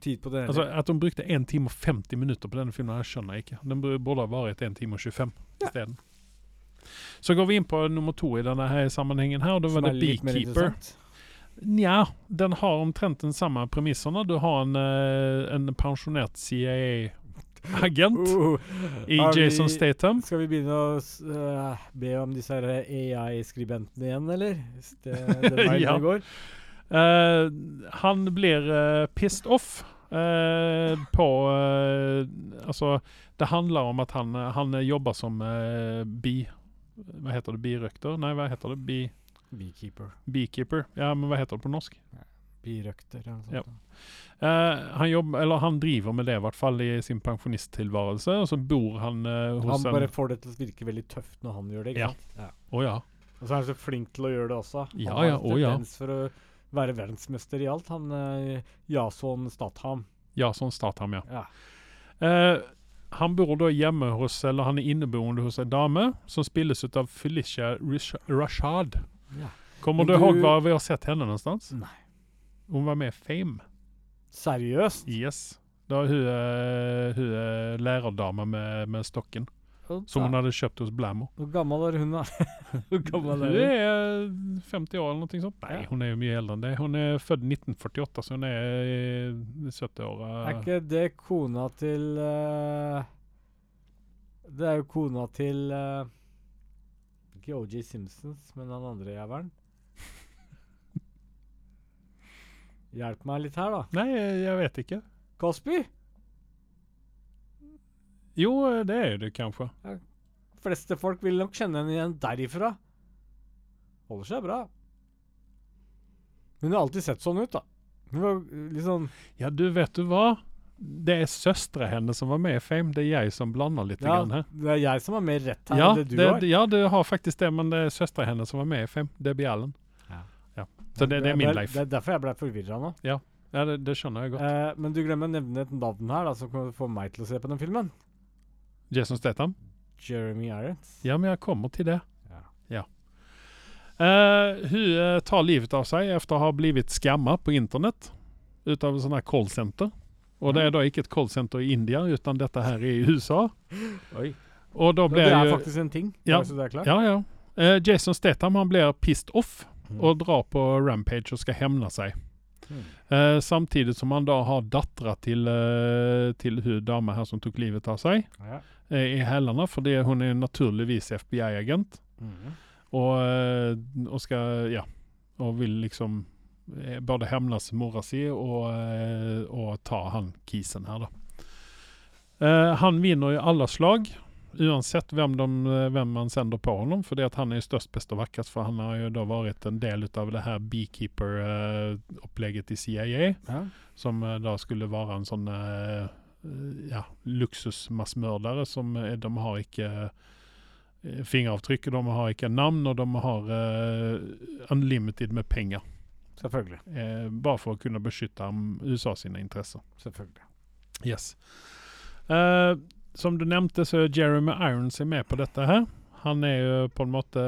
Tid på det. Altså, At de brukte 1 time og 50 minutter på denne filmen, jeg skjønner jeg ikke. Den burde ha vært 1 time og 25 Ja. isteden. Så går vi inn på nummer to i denne her sammenhengen her, og da var det er Beekeeper. Nja, den har omtrent den samme premissene. Du har en, eh, en pensjonert CIA-agent Uh, i Jason vi- Statham. Skal vi begynne å øh, be om disse AI-skribentene igjen, eller? Det, det veien Ja. i går? Eh, han blir uh, pissed off uh, på Altså, det handler om at han, han jobber som bi... Hva heter det? Birøkter? Nei, hva heter det? Bi, Beekeeper. beekeeper? Ja, men hva heter det på norsk? Birøkter eller noe Ja. sånt. Han, jobber, eller han driver med det, i hvert fall i sin pensjonisttilværelse. Og så bor han eh, Han bare en får det til å virke veldig tøft når han gjør det, ikke Ja. sant? Ja. Å ja. Og så er han så flink til å gjøre det også. Han Ja, har ja, ja. tendens å være verdensmester i alt. Han eh, Jason Statham. Ja, sånn Statham, ja. Ja. Eh, han bor da hjemme hos, eller han er inneboende hos en dame som spilles ut av Felicia Rish- Rashad. Ja. Kommer du, du ihåg hva vi har sett henne någonstans? Nei. Hun var med i Fame. Seriøst? Yes. Da er hun, eh, hun er lærerdame med, med stokken, som hun hadde kjøpt hos Blammo. Hvor gammel er hun, da? Hvor gammel er hun? er 50 år eller noe sånt. Nei, Ja. hun er jo mye eldre enn det. Hun er født 1948, så hun er i 70-åra. Er ikke det kona til uh, Det er jo kona til uh, Ikke OG Simpsons, men han andre jævelen. Hjelp meg litt her, da. Nei, jeg vet ikke. Cosby? Jo, det er det kanskje. fleste folk vil nok kjenne henne igjen derifra. Holder seg bra. Hun har alltid sett sånn ut, da. Hun var litt sånn Ja, du, vet du hva? Det er søstre hennes som var med i Fame. Det er jeg som blander litt Ja, grann her. det er jeg som er mer rett her Ja enn det du det, har. ja, du har faktisk det, men det er søstera hennes som var med i Fame. Debbie Allen. Ja. Ja. Så det, det er min life. Det er derfor jeg ble forvirra nå. Ja, det, det skjønner jeg godt. Eh, men du glemmer å nevne et navn her da, som kan få meg til å se på den filmen. Jason Statham? Jeremy Irons. Ja, men jeg kommer til det. Ja. Ja. Uh, hun eh, tar livet av seg efter å ha blivit skamma på internett utav sånn her callcenter. Og det er da ikke et callcenter i India, utan dette her i USA. Og da Og blir det er jo faktisk en ting. Ja. det klart. Ja, ja. Uh, Jason Statham han blir pissed off Mm. og drar på Rampage og skal hevne seg. Mm. Uh, samtidig som han da har dattera til, uh, til hun dama her som tok livet av seg, Ja. Eh, i hælene, fordi hun er naturligvis FBI-agent. Mm. Og, eh, og skal Ja. Og vil liksom eh, både hevnes mora si og, og ta han kisen her, da. Eh, han vinner i alle slag, uansett hvem, de, hvem man sender på honom. Fordi han er størst, best og vakrest, for han har jo da vært en del av det her beekeeper-opplegget i CIA. Ja. Som da skulle være en sånn eh, ja, luksusmassmørdere som eh, De har ikke eh, fingeravtrykk, de har ikke navn, og de har uh, unlimited med penger. Selvfølgelig. Eh, bare for å kunne beskytte USA sine interesser. Selvfølgelig. Yes. Uh, som du nevnte, så er Jeremy Irons er med på dette her. Han er jo på en måte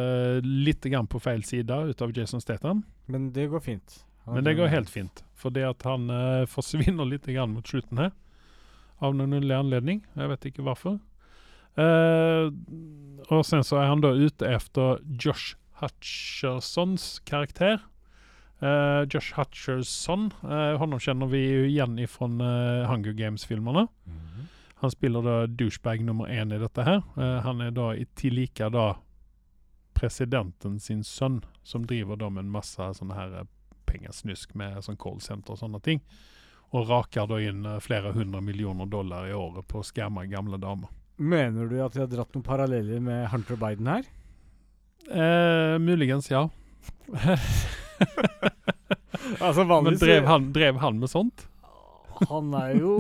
litt grann på feil side ut av Jason Statham. Men det går fint. Han Men det går helt fint. Fordi at han uh, forsvinner litt grann mot slutten her. Av noen underlig anledning. Jeg vet ikke hvorfor. Uh, og sen så er han da ute efter Josh Hutchersons karakter. Uh, Josh Hutcherson, uh, honom kjenner vi jo igjen fra Hunger Games-filmerne. Mhm. Han spiller da douchebag nummer én i dette her. Uh, han er da i tillika da presidenten sin sønn, som driver da med en masse sånne her eh, pengesnusk med sånn callsenter og sånne ting. Og raker da inn eh, flere hundre millioner dollar i året på å skamme gamle damer. Mener du at de har dratt noen paralleller med Hunter Biden her? Eh, muligens, ja. Altså Men drev han, drev han med sånt? Han er jo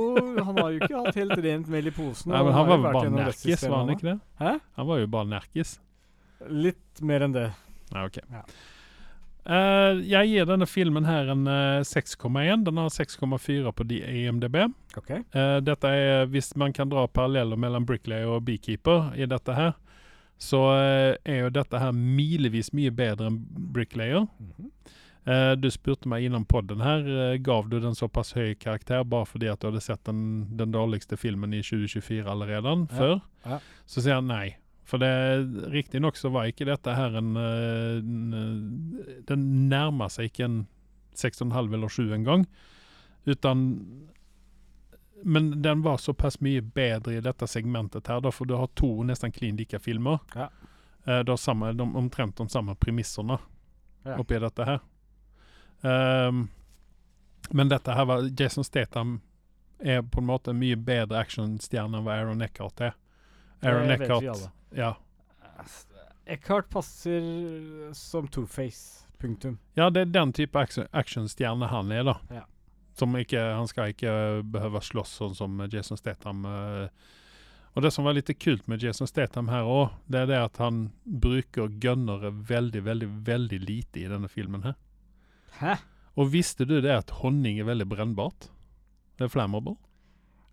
Han har jo ikke hatt helt rent mel i posen. Nei, men han var jo var vært bare nerkis, var han han ikke det? Hæ? Han var jo bare nerkis. Litt mer enn det. Nei, ok. Ja. Eh, jeg gir denne filmen her en uh, 6,1. Den har 6,4 på IMDb. Okay. Uh, dette er, Hvis man kan dra paralleller mellom Bricklayer og Beekeeper i dette her, så eh, er jo dette her milevis mye bedre enn Bricklayer. Mhm. Eh, du spurte meg innom podden her, eh, gav du den såpass høy karakter bare fordi at du hadde sett den, den dårligste filmen i 2024 allerede Ja, før? ja. Så sier han nei. For det riktignok så var ikke dette her en, eh, en eh, Den nærma seg ikke en 6,5 eller 7 engang. Utan Men den var såpass mye bedre i dette segmentet her, da, for du har to nesten klin like filmer. Ja. Eh, du har samme, de, omtrent de samme premissene Ja. oppi dette her. Um, men dette her var Jason Statham er på en måte en mye bedre actionstjerne enn hva Aaron Eckhart er. Aaron vet vi Eckhart ja. Eckhart passer som Two-Face. Punktum. ja, det er den type action, actionstjerne han er, da. Ja. Som ikke, han skal ikke behøve slåss sånn som Jason Statham. eh, Og det som var litt kult med Jason Statham her òg, det er det at han bruker gønnere veldig, veldig, veldig lite i denne filmen her. Hæ? Og visste du det at honning er veldig brennbart? Det er flammable.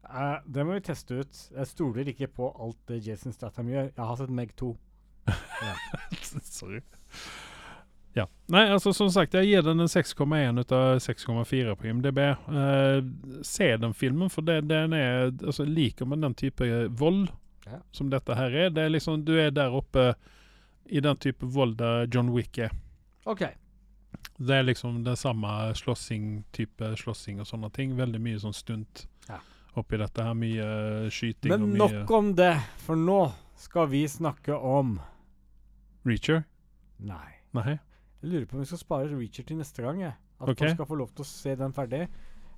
Eh, det må vi teste ut. Jeg stoler ikke på alt det Jason Statham gjør. Jeg har sett Meg 2. Sorry. Ja. Nei, altså som sagt, jeg gir den en 6,1 ut av 6,4 på IMDb. Uh, se den filmen, for det, den er altså, Liker man den type vold Ja. som dette her er, det er liksom Du er der oppe i den type vold der John Wick er. OK. Det er liksom den samme slåssing, type slåssing og sånne ting. Veldig mye sånn stunt Ja. Oppi dette her. Mye skyting Men og mye nok om det, for nå skal vi snakke om Reacher? Nei. Nei? Jeg lurer på om vi skal spare Reacher til neste gang. Jeg. At okay. folk skal få lov til å se den ferdig.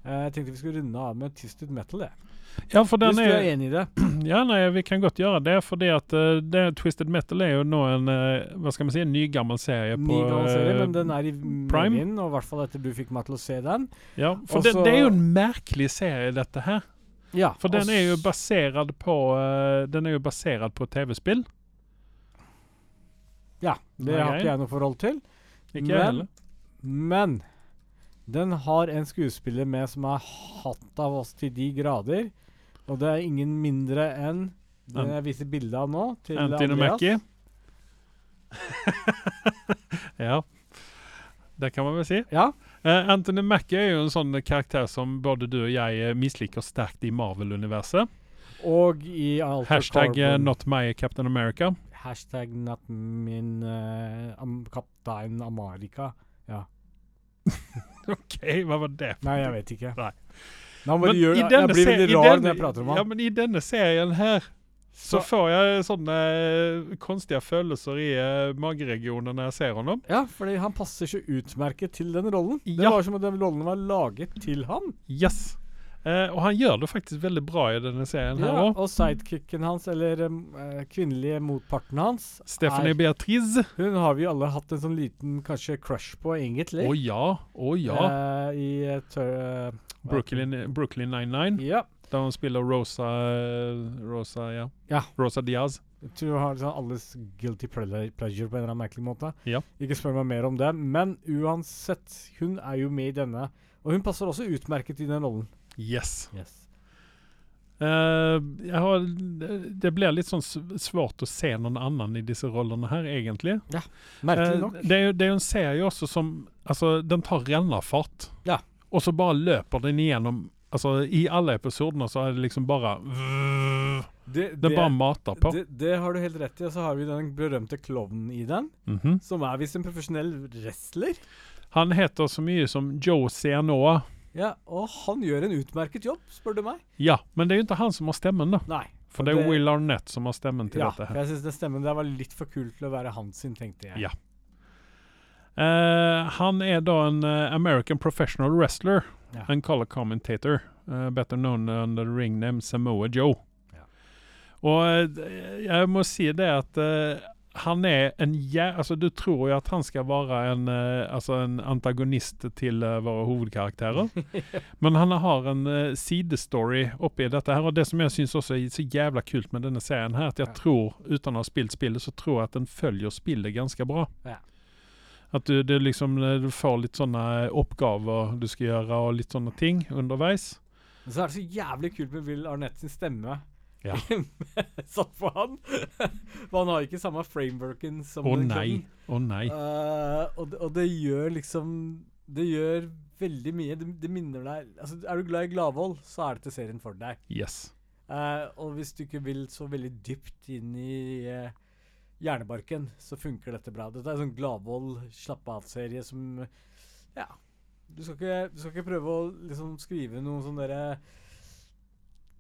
Eh, jeg tenkte vi skulle runde av med Twisted Metal. Jeg. Ja, for den Hvis du er enig i det. Ja, nei, vi kan godt gjøre det, fordi at uh, det, Twisted Metal er jo nå en uh, Hva skal man si, en nygammel serie på Ny gammel serie, uh, men den er i Prime. Min, og i hvert fall etter du fikk meg til å se den. Ja, for det, det er jo en merkelig serie, dette her. Ja, For den er jo basert på uh, Den er jo basert på TV-spill. Ja, det har ikke jeg noe forhold til. Ikke jeg heller. Men den har en skuespiller med som er hatt av oss til de grader. Og det er ingen mindre enn den jeg viser bilde av nå, til Antino Andreas. Ja. Det kan man vel si. Ja, Eh, Anthony Mackie er jo en sånn karakter som både du og jeg eh, misliker sterkt i Marvel-universet. og i Alter Hashtag eh, Carbon. not my Captain America. Hashtag not min uh, am, America. Ja. OK, hva var det? Nei, jeg vet ikke. Nei. Nå men, Men gjør, i jeg blir veldig rar denne- når jeg prater om Ja, men i denne serien her så får jeg sånne eh, konstige følelser i uh, mageregionen når jeg ser ham. Ja, fordi han passer så utmerket til den rollen. Det Ja. var som om den rollen var laget til han. Yes. Eh, og han gjør det faktisk veldig bra i denne serien her Ja, og sidekicken hans, eller um, eh, kvinnelige motparten hans, Stephanie er, Beatrice. hun har vi alle hatt en sånn liten kanskje crush på, egentlig. Å ja, å ja. Eh, I eh, eh, Brooklyn, Brooklyn 99. Ja. Der hun spiller Rosa Rosa, ja. Ja. Rosa Diaz. Jeg tror hun har liksom alles guilty pleasure på en eller annen merkelig måte. Ja. Ikke spør meg mer om det. Men uansett, hun er jo med i denne. Og hun passer også utmerket i den rollen. Yes. Yes. Uh, har, det blir litt sånn svårt å se noen annen i disse rollene her, egentlig. Ja, Merkelig nok. nok. Det er, jo, det er jo en serie også som Altså, den tar rennafart. Ja. Og så bare løper den igjennom Altså, i alle episodene så er det liksom bare Det, Den bare mater på. det, det har du helt rett i. Og så har vi den berømte klovnen i den, Mhm. som er visst en profesjonell wrestler. Han heter så mye som Joe Cianoa. Ja, og han gjør en utmerket jobb, spør du meg. Ja, men det er jo ikke han som har stemmen, da. Nei. For det er Will Arnett som har stemmen til ja, dette her. Ja, jeg syns stemmen der var litt for kul til å være hans sin, tenkte jeg. Ja. Uh, han er da en uh, American professional wrestler. Ja. En color commentator. uh, better known under the ring name Samoa Joe. Yeah. Og eh, jeg må si det at uh, han er en jæ... Altså, du tror jo at han skal være en, uh, altså en antagonist til uh, våre hovedkarakterer. Men han har en uh, sidestory oppi dette her. Og det som jeg syns også er så jævla kult med denne serien, her, at jeg tror, uten å ha spilt spillet, så tror jeg at den følger spillet ganske bra. Ja. At du, du, liksom, eh, du får litt sånne oppgaver du skal gjøre, og litt sånne ting underveis. Men så er det så jævlig kult med Will Arnett sin stemme. Ja. Satt på han. For han har ikke samme frameworken som Å nei. Å nei. Uh, og, og det gjør liksom Det gjør veldig mye. Det, det minner deg altså, Er du glad i Gladvold, så er dette serien for deg. Yes. Uh, og hvis du ikke vil så veldig dypt inn i eh, hjernebarken, så funker dette bra. Dette er en sånn Gladvold slapp av-serie som Ja. Du skal ikke, du skal ikke prøve å liksom skrive noe sånn derre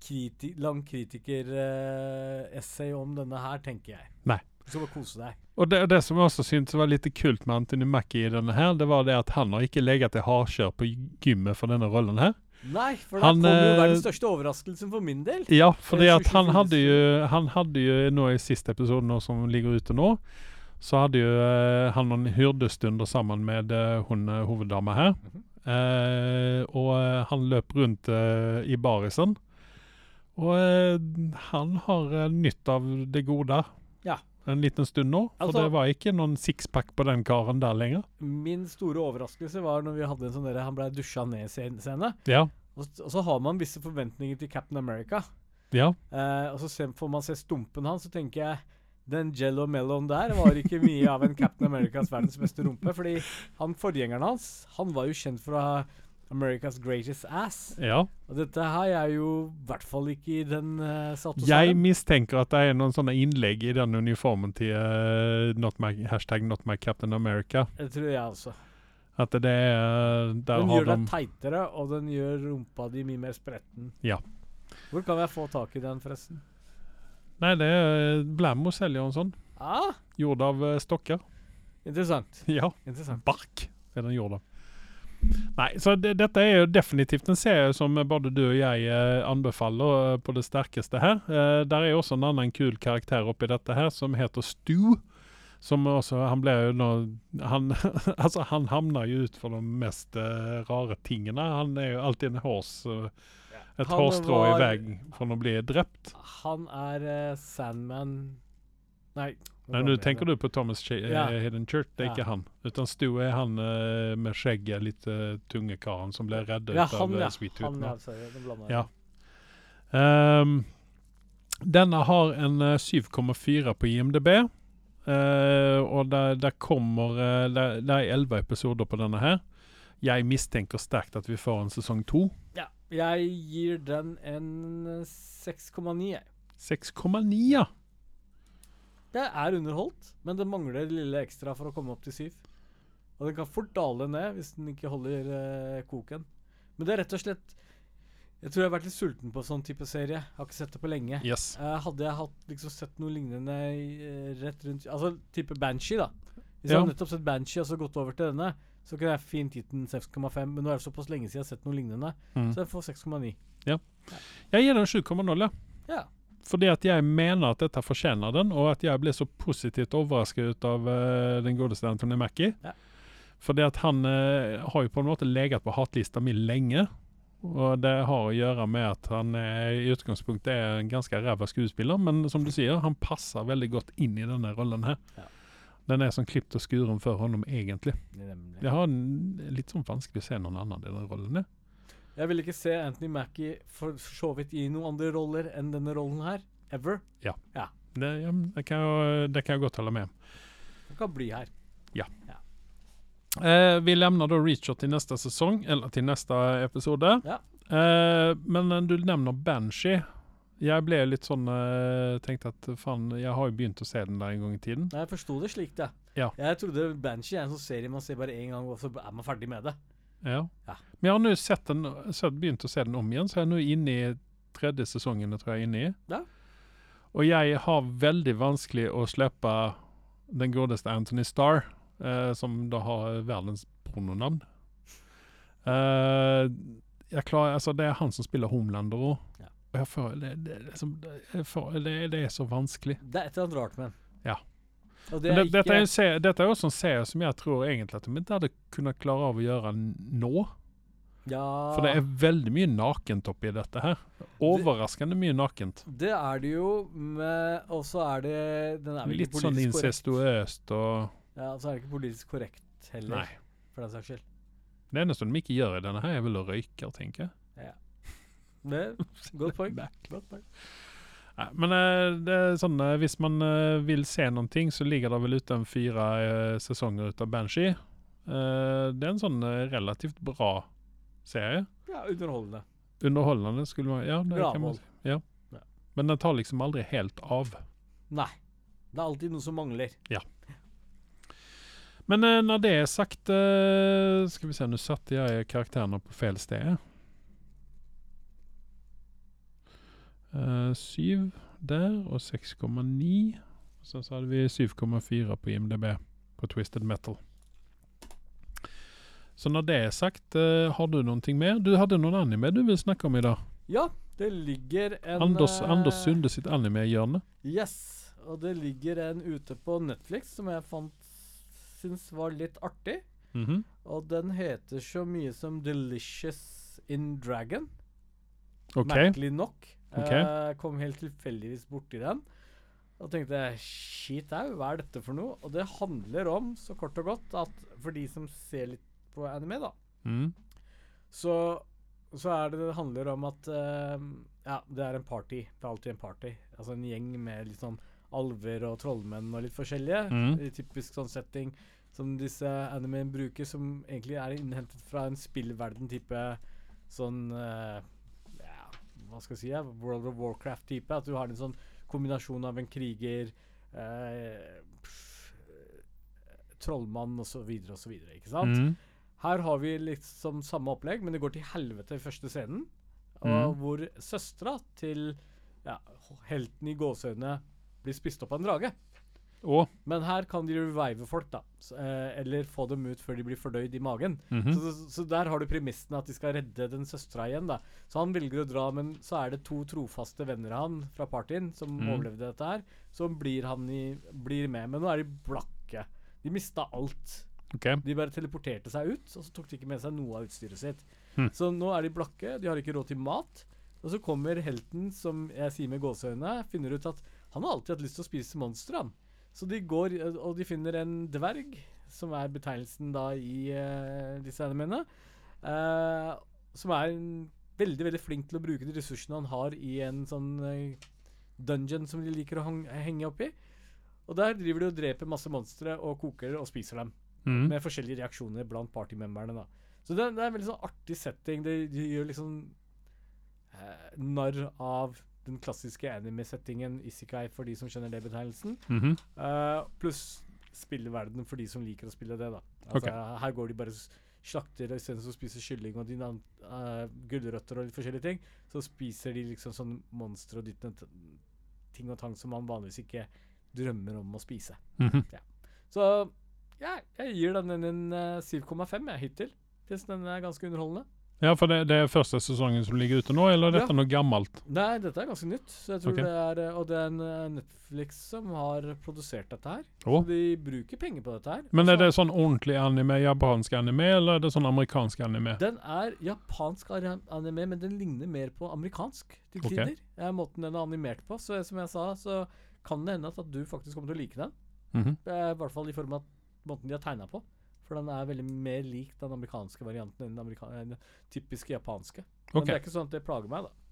kriti lang kritiker-essay om denne her, tenker jeg. Nei. Du skal bare kose deg. Og det, det som jeg også syntes var litt kult med Anthony Mackie i denne her, det var det at han har ikke legget til hardkjør på gymmet for denne rollen her. Nei, for Han, det kom jo verdens være den største overraskelsen for min del. Ja, fordi Eh, at han hadde jo Han hadde jo nå i siste episode nå som ligger ute nå, så hadde jo eh, han noen hyrdestunder sammen med eh, hun eh, hoveddama her. Mhm. Eh, og eh, han løp rundt eh, i barisen. Og eh, han har eh, nytt av det gode. En liten stund nå. For Altså- det var ikke noen sixpack på den karen der lenger. Min store overraskelse var når vi hadde en sånn der han ble dusja ned-scene. Ja. Og, og så har man visse forventninger til Captain America. Ja. Eh, og så ser, får man se stumpen hans, så tenker jeg den Jello Melon der var ikke mye av en Captain Americas verdens beste rumpe. Fordi han forgjengeren hans, han var jo kjent for å ha America's greatest ass. ja. Og dette her er jo i hvert fall ikke i den uh, Jeg mistenker at det er noen sånne innlegg i den uniformen til uh, not my, hashtag not my Captain America. Det tror jeg også. At det er Der Den gjør deg teitere, og den gjør rumpa di mye mer spretten. Ja. Hvor kan jeg få tak i den, forresten? Nei, det er Blammo selger en sånn. Ah, Gjord av eh, stokker. interessant. Ja. Interessant. Bark er den gjord av. Nei, så det, dette er jo definitivt en serie som både du og jeg eh, anbefaler eh, på det sterkeste her. Eh, der er jo også en annen kul karakter oppi dette her, som heter Stu. Som også Han ble jo nå Han, altså, han havner jo ut for de mest rare tingene. Han er jo alltid en hårs Et Han hårstrå i var- veien for å bli drept. Han er uh, Sandman Nei. Nei, Nå tenker du på Thomas Ch Ja. eh, Hidden Church, det er Ja. ikke han. Utan Stu er han uh, med skjegget, litt uh, tunge karen som ble reddet Ja, han, av ja. Sweet Tooth. Han, ja, sorry, Ja. Ehm, denne har en uh, 7,4 på IMDb. eh, og det, kommer eh, det, er 11 episoder på denne her. Jeg mistenker sterkt at vi får en sesong to. ja. Jeg gir den en eh, 6,9. 6,9, ja. Det er underholdt, men det mangler det lille ekstra for å komme opp til syv. Og den kan fort dale ned hvis den ikke holder eh, koken. Men det er rett og slett Jeg tror jeg har vært litt sulten på sånn type serie. Jeg har ikke sett det på lenge. Yes. Eh, hadde jeg hatt, liksom sett noe lignende eh, rett rundt Altså type Banshee, da. Hvis Ja. jeg hadde nettopp sett Banshee og så gått over til denne, så kunne jeg fint gitt den 6,5. Men nå er det såpass lenge siden jeg har sett noe lignende, Mm. så jeg får 6,9. Jeg gir den 7,0, ja. Ja. Fordi at jeg mener at dette fortjener den, og at jeg ble så positivt overrasket ut av uh, den godeste Anthony Mackie. Ja. Fordi at han uh, har jo på en måte leget på hatlista mi lenge. Og det har å gjøre med at han er, i utgangspunktet er en ganske ræva skuespiller, men som du sier, han passer veldig godt inn i denne rollen her. Ja. Den er som klippet og skuren for honom, egentlig. Nemlig. Jeg har en, litt sånn vanskelig å se noen annen i den rollen. ja. Jeg vil ikke se Anthony Mackie for så vidt i noen andre roller enn denne rollen her. Ever. Det, ja, det, kan jeg, det kan jeg godt holde med om. Han kan bli her. Eh, vi lämnar da Reachot til neste sesong, eller til neste episode. Ja. Eh, men eh, du nevner Banshee. Jeg ble litt sånn uh, Tenkte at faen, jeg har jo begynt å se den der en gang i tiden. Nei, jeg forsto det slik, det. Ja. Jeg trodde Banshee er en sånn serie man ser bare én gang, og så er man ferdig med det. Ja. Ja. Men jeg har nå sett den, så begynt å se den om igjen, så jeg er nå inne i tredje sesongen, tror jeg er inne i. Ja. Og jeg har veldig vanskelig å slippe den godeste Anthony Starr, eh, som da har verdens pornonavn. Eh, klarer, altså det er han som spiller Homelander òg. Ja. Og jeg føler det, det, liksom, det, det, er så vanskelig. Det er et eller annet rart med den. Ja. Og det er det, dette, er en serie, dette er også en serie som jeg tror egentlig at de ikke hadde kunnet klare av å gjøre nå. Ja, For det er veldig mye nakent oppi dette her. Overraskende mye nakent. det er det jo, Og så er det Den er Litt sånn incestuøst og Ja, så er det ikke politisk korrekt heller, Nei. for den saks skyld. Det eneste de ikke gjør i denne her, er vel å røyke, tenker jeg. Det Godt poeng. Godt poeng. Nei, men eh, det er sånn, eh, hvis man eh, vil se noen ting, så ligger det vel ute en fire sesonger ut av Banshee. Det er en sånn relativt bra serie. Ja, underholdende. Underholdende, skulle man Ja, det kan man si. Ja. Ja. Men den tar liksom aldri helt av. Nei. Det er alltid noe som mangler. Ja. Men eh, når det er sagt eh, Skal vi se, nå satte jeg karakterene på feil sted. Uh, Syv der, og 6,9. Så, så hadde vi 7,4 på IMDb på Twisted Metal. Så når det er sagt, uh, har du noen ting mer? Du hadde noen anime du vil snakke om i dag? Ja, det ligger en Anders, eh, Anders Sunde sitt anime-hjørne. Yes. Og det ligger en ute på Netflix som jeg fant syns var litt artig. Mhm. Og den heter så mye som Delicious in Dragon. OK. Merkelig nok. Okay. Eh, kom helt tilfeldigvis borti den. Og tenkte shit au, hva er dette for noe? Og det handler om, så kort og godt, at for de som ser litt på anime, da, Mm. så, så er det det handler om at uh, Ja, det er en party. Det er alltid en party. Altså en gjeng med litt sånn alver og trollmenn og litt forskjellige. Mm. Typisk sånn setting som disse anime bruker, som egentlig er innhentet fra en spillverden-type sånn uh, Ja, hva skal jeg si? World of Warcraft-type. At du har en sånn kombinasjon av en kriger uh, Trollmann osv. osv. Ikke sant? Mm. Her har vi liksom samme opplegg, men det går til helvete i første scenen. Og Mm. hvor søstera til ja, helten i gåseøynene blir spist opp av en drage. Å. Men her kan de revive folk, da. Så, eh, eller få dem ut før de blir fordøyd i magen. Mhm. Så, så, så der har du premissen at de skal redde den søstera igjen, da. Så han velger å dra, men så er det to trofaste venner av han fra partyen som Mm. overlevde dette her, som blir, han i, blir med. Men nå er de blakke. De mista alt. OK. De bare teleporterte seg ut, og så tok de ikke med seg noe av utstyret sitt. Hmm. Så nå er de blakke, de har ikke råd til mat. Og så kommer helten, som jeg sier med gåseøyne, finner ut at han har alltid hatt lyst til å spise monstre, han. Så de går, og de finner en dverg, som er betegnelsen da i uh, disse animene, uh, som er en, veldig, veldig flink til å bruke de ressursene han har i en sånn eh, dungeon som de liker å hang, henge oppi. Og der driver de og dreper masse monstre og koker og spiser dem Mm. med forskjellige reaksjoner blant partymemberne. da. Så det, det er en veldig sånn artig setting. Det, de gjør liksom eh, narr av den klassiske anime-settingen Isikai for de som skjønner det betegnelsen. Mm -hmm. uh, pluss spilleverden for de som liker å spille det. da. Altså, Her går de bare slakter istedenfor å spise kylling og dine uh, gulrøtter og litt forskjellige ting, så spiser de liksom sånn monstre og ditt ting og tang som man vanligvis ikke drømmer om å spise. Mhm. Så ja, jeg gir den en, en eh, 7,5 jeg hittil. Syns den er ganske underholdende. Ja, for det, det er første sesongen som ligger ute nå, eller er dette Ja. noe gammelt? Nei, dette er ganske nytt. Så jeg tror okay. det er, eh, og det er en eh, Netflix som har produsert dette her. Oh. Så de bruker penger på dette her. Men er det sånn ordentlig anime, japansk anime, eller er det sånn amerikansk anime? Den er japansk anime, men den ligner mer på amerikansk til okay. tider. Er måten den er animert på. Så som jeg sa, så kan det hende at, at du faktisk kommer til å like den. Mm -hmm. I hvert fall i form av måten de har tegna på. For den er veldig mer lik den amerikanske varianten enn den, amerika den typiske japanske. Men okay. det er ikke sånn at det plager meg, da.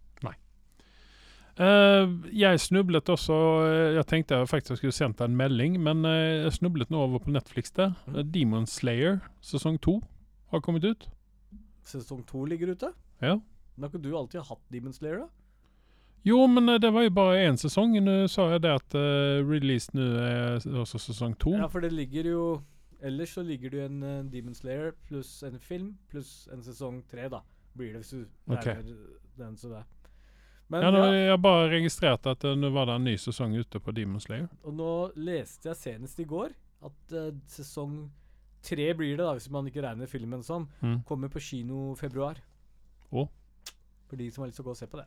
Eh, jeg snublet også eh, Jeg tenkte jeg faktisk skulle sendt deg en melding, men eh, jeg snublet nå over på Netflix der. Eh, Demon Slayer sesong to har kommet ut. Sesong to ligger ute. Ja. Men har ikke du alltid hatt Demon Slayer, da? Jo, men eh, det var jo bare én sesong. Nå sa jeg det at uh, release nå er også sesong to. Ja, for det ligger jo Ellers så ligger det jo en uh, Demon Slayer pluss en film pluss en sesong tre, da. Blir det hvis du Ok. regner den så det. Men Ja, nå, ja, Jeg bare registrert at uh, nå var det en ny sesong ute på Demon Slayer. og nå leste jeg senest i går at uh, sesong tre blir det, da, hvis man ikke regner filmen sånn, Mm. kommer på kino februar. Å. For de som har lyst til å gå og se på det.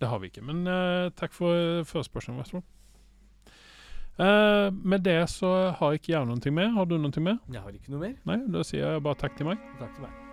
Det har vi ikke, men uh, takk for forespørselen, Vestfold. Uh, med det så har ikke jeg noe mer. Har du noe mer? Jeg har ikke noe mer. Nei, da sier jeg bare takk til meg. Takk til meg.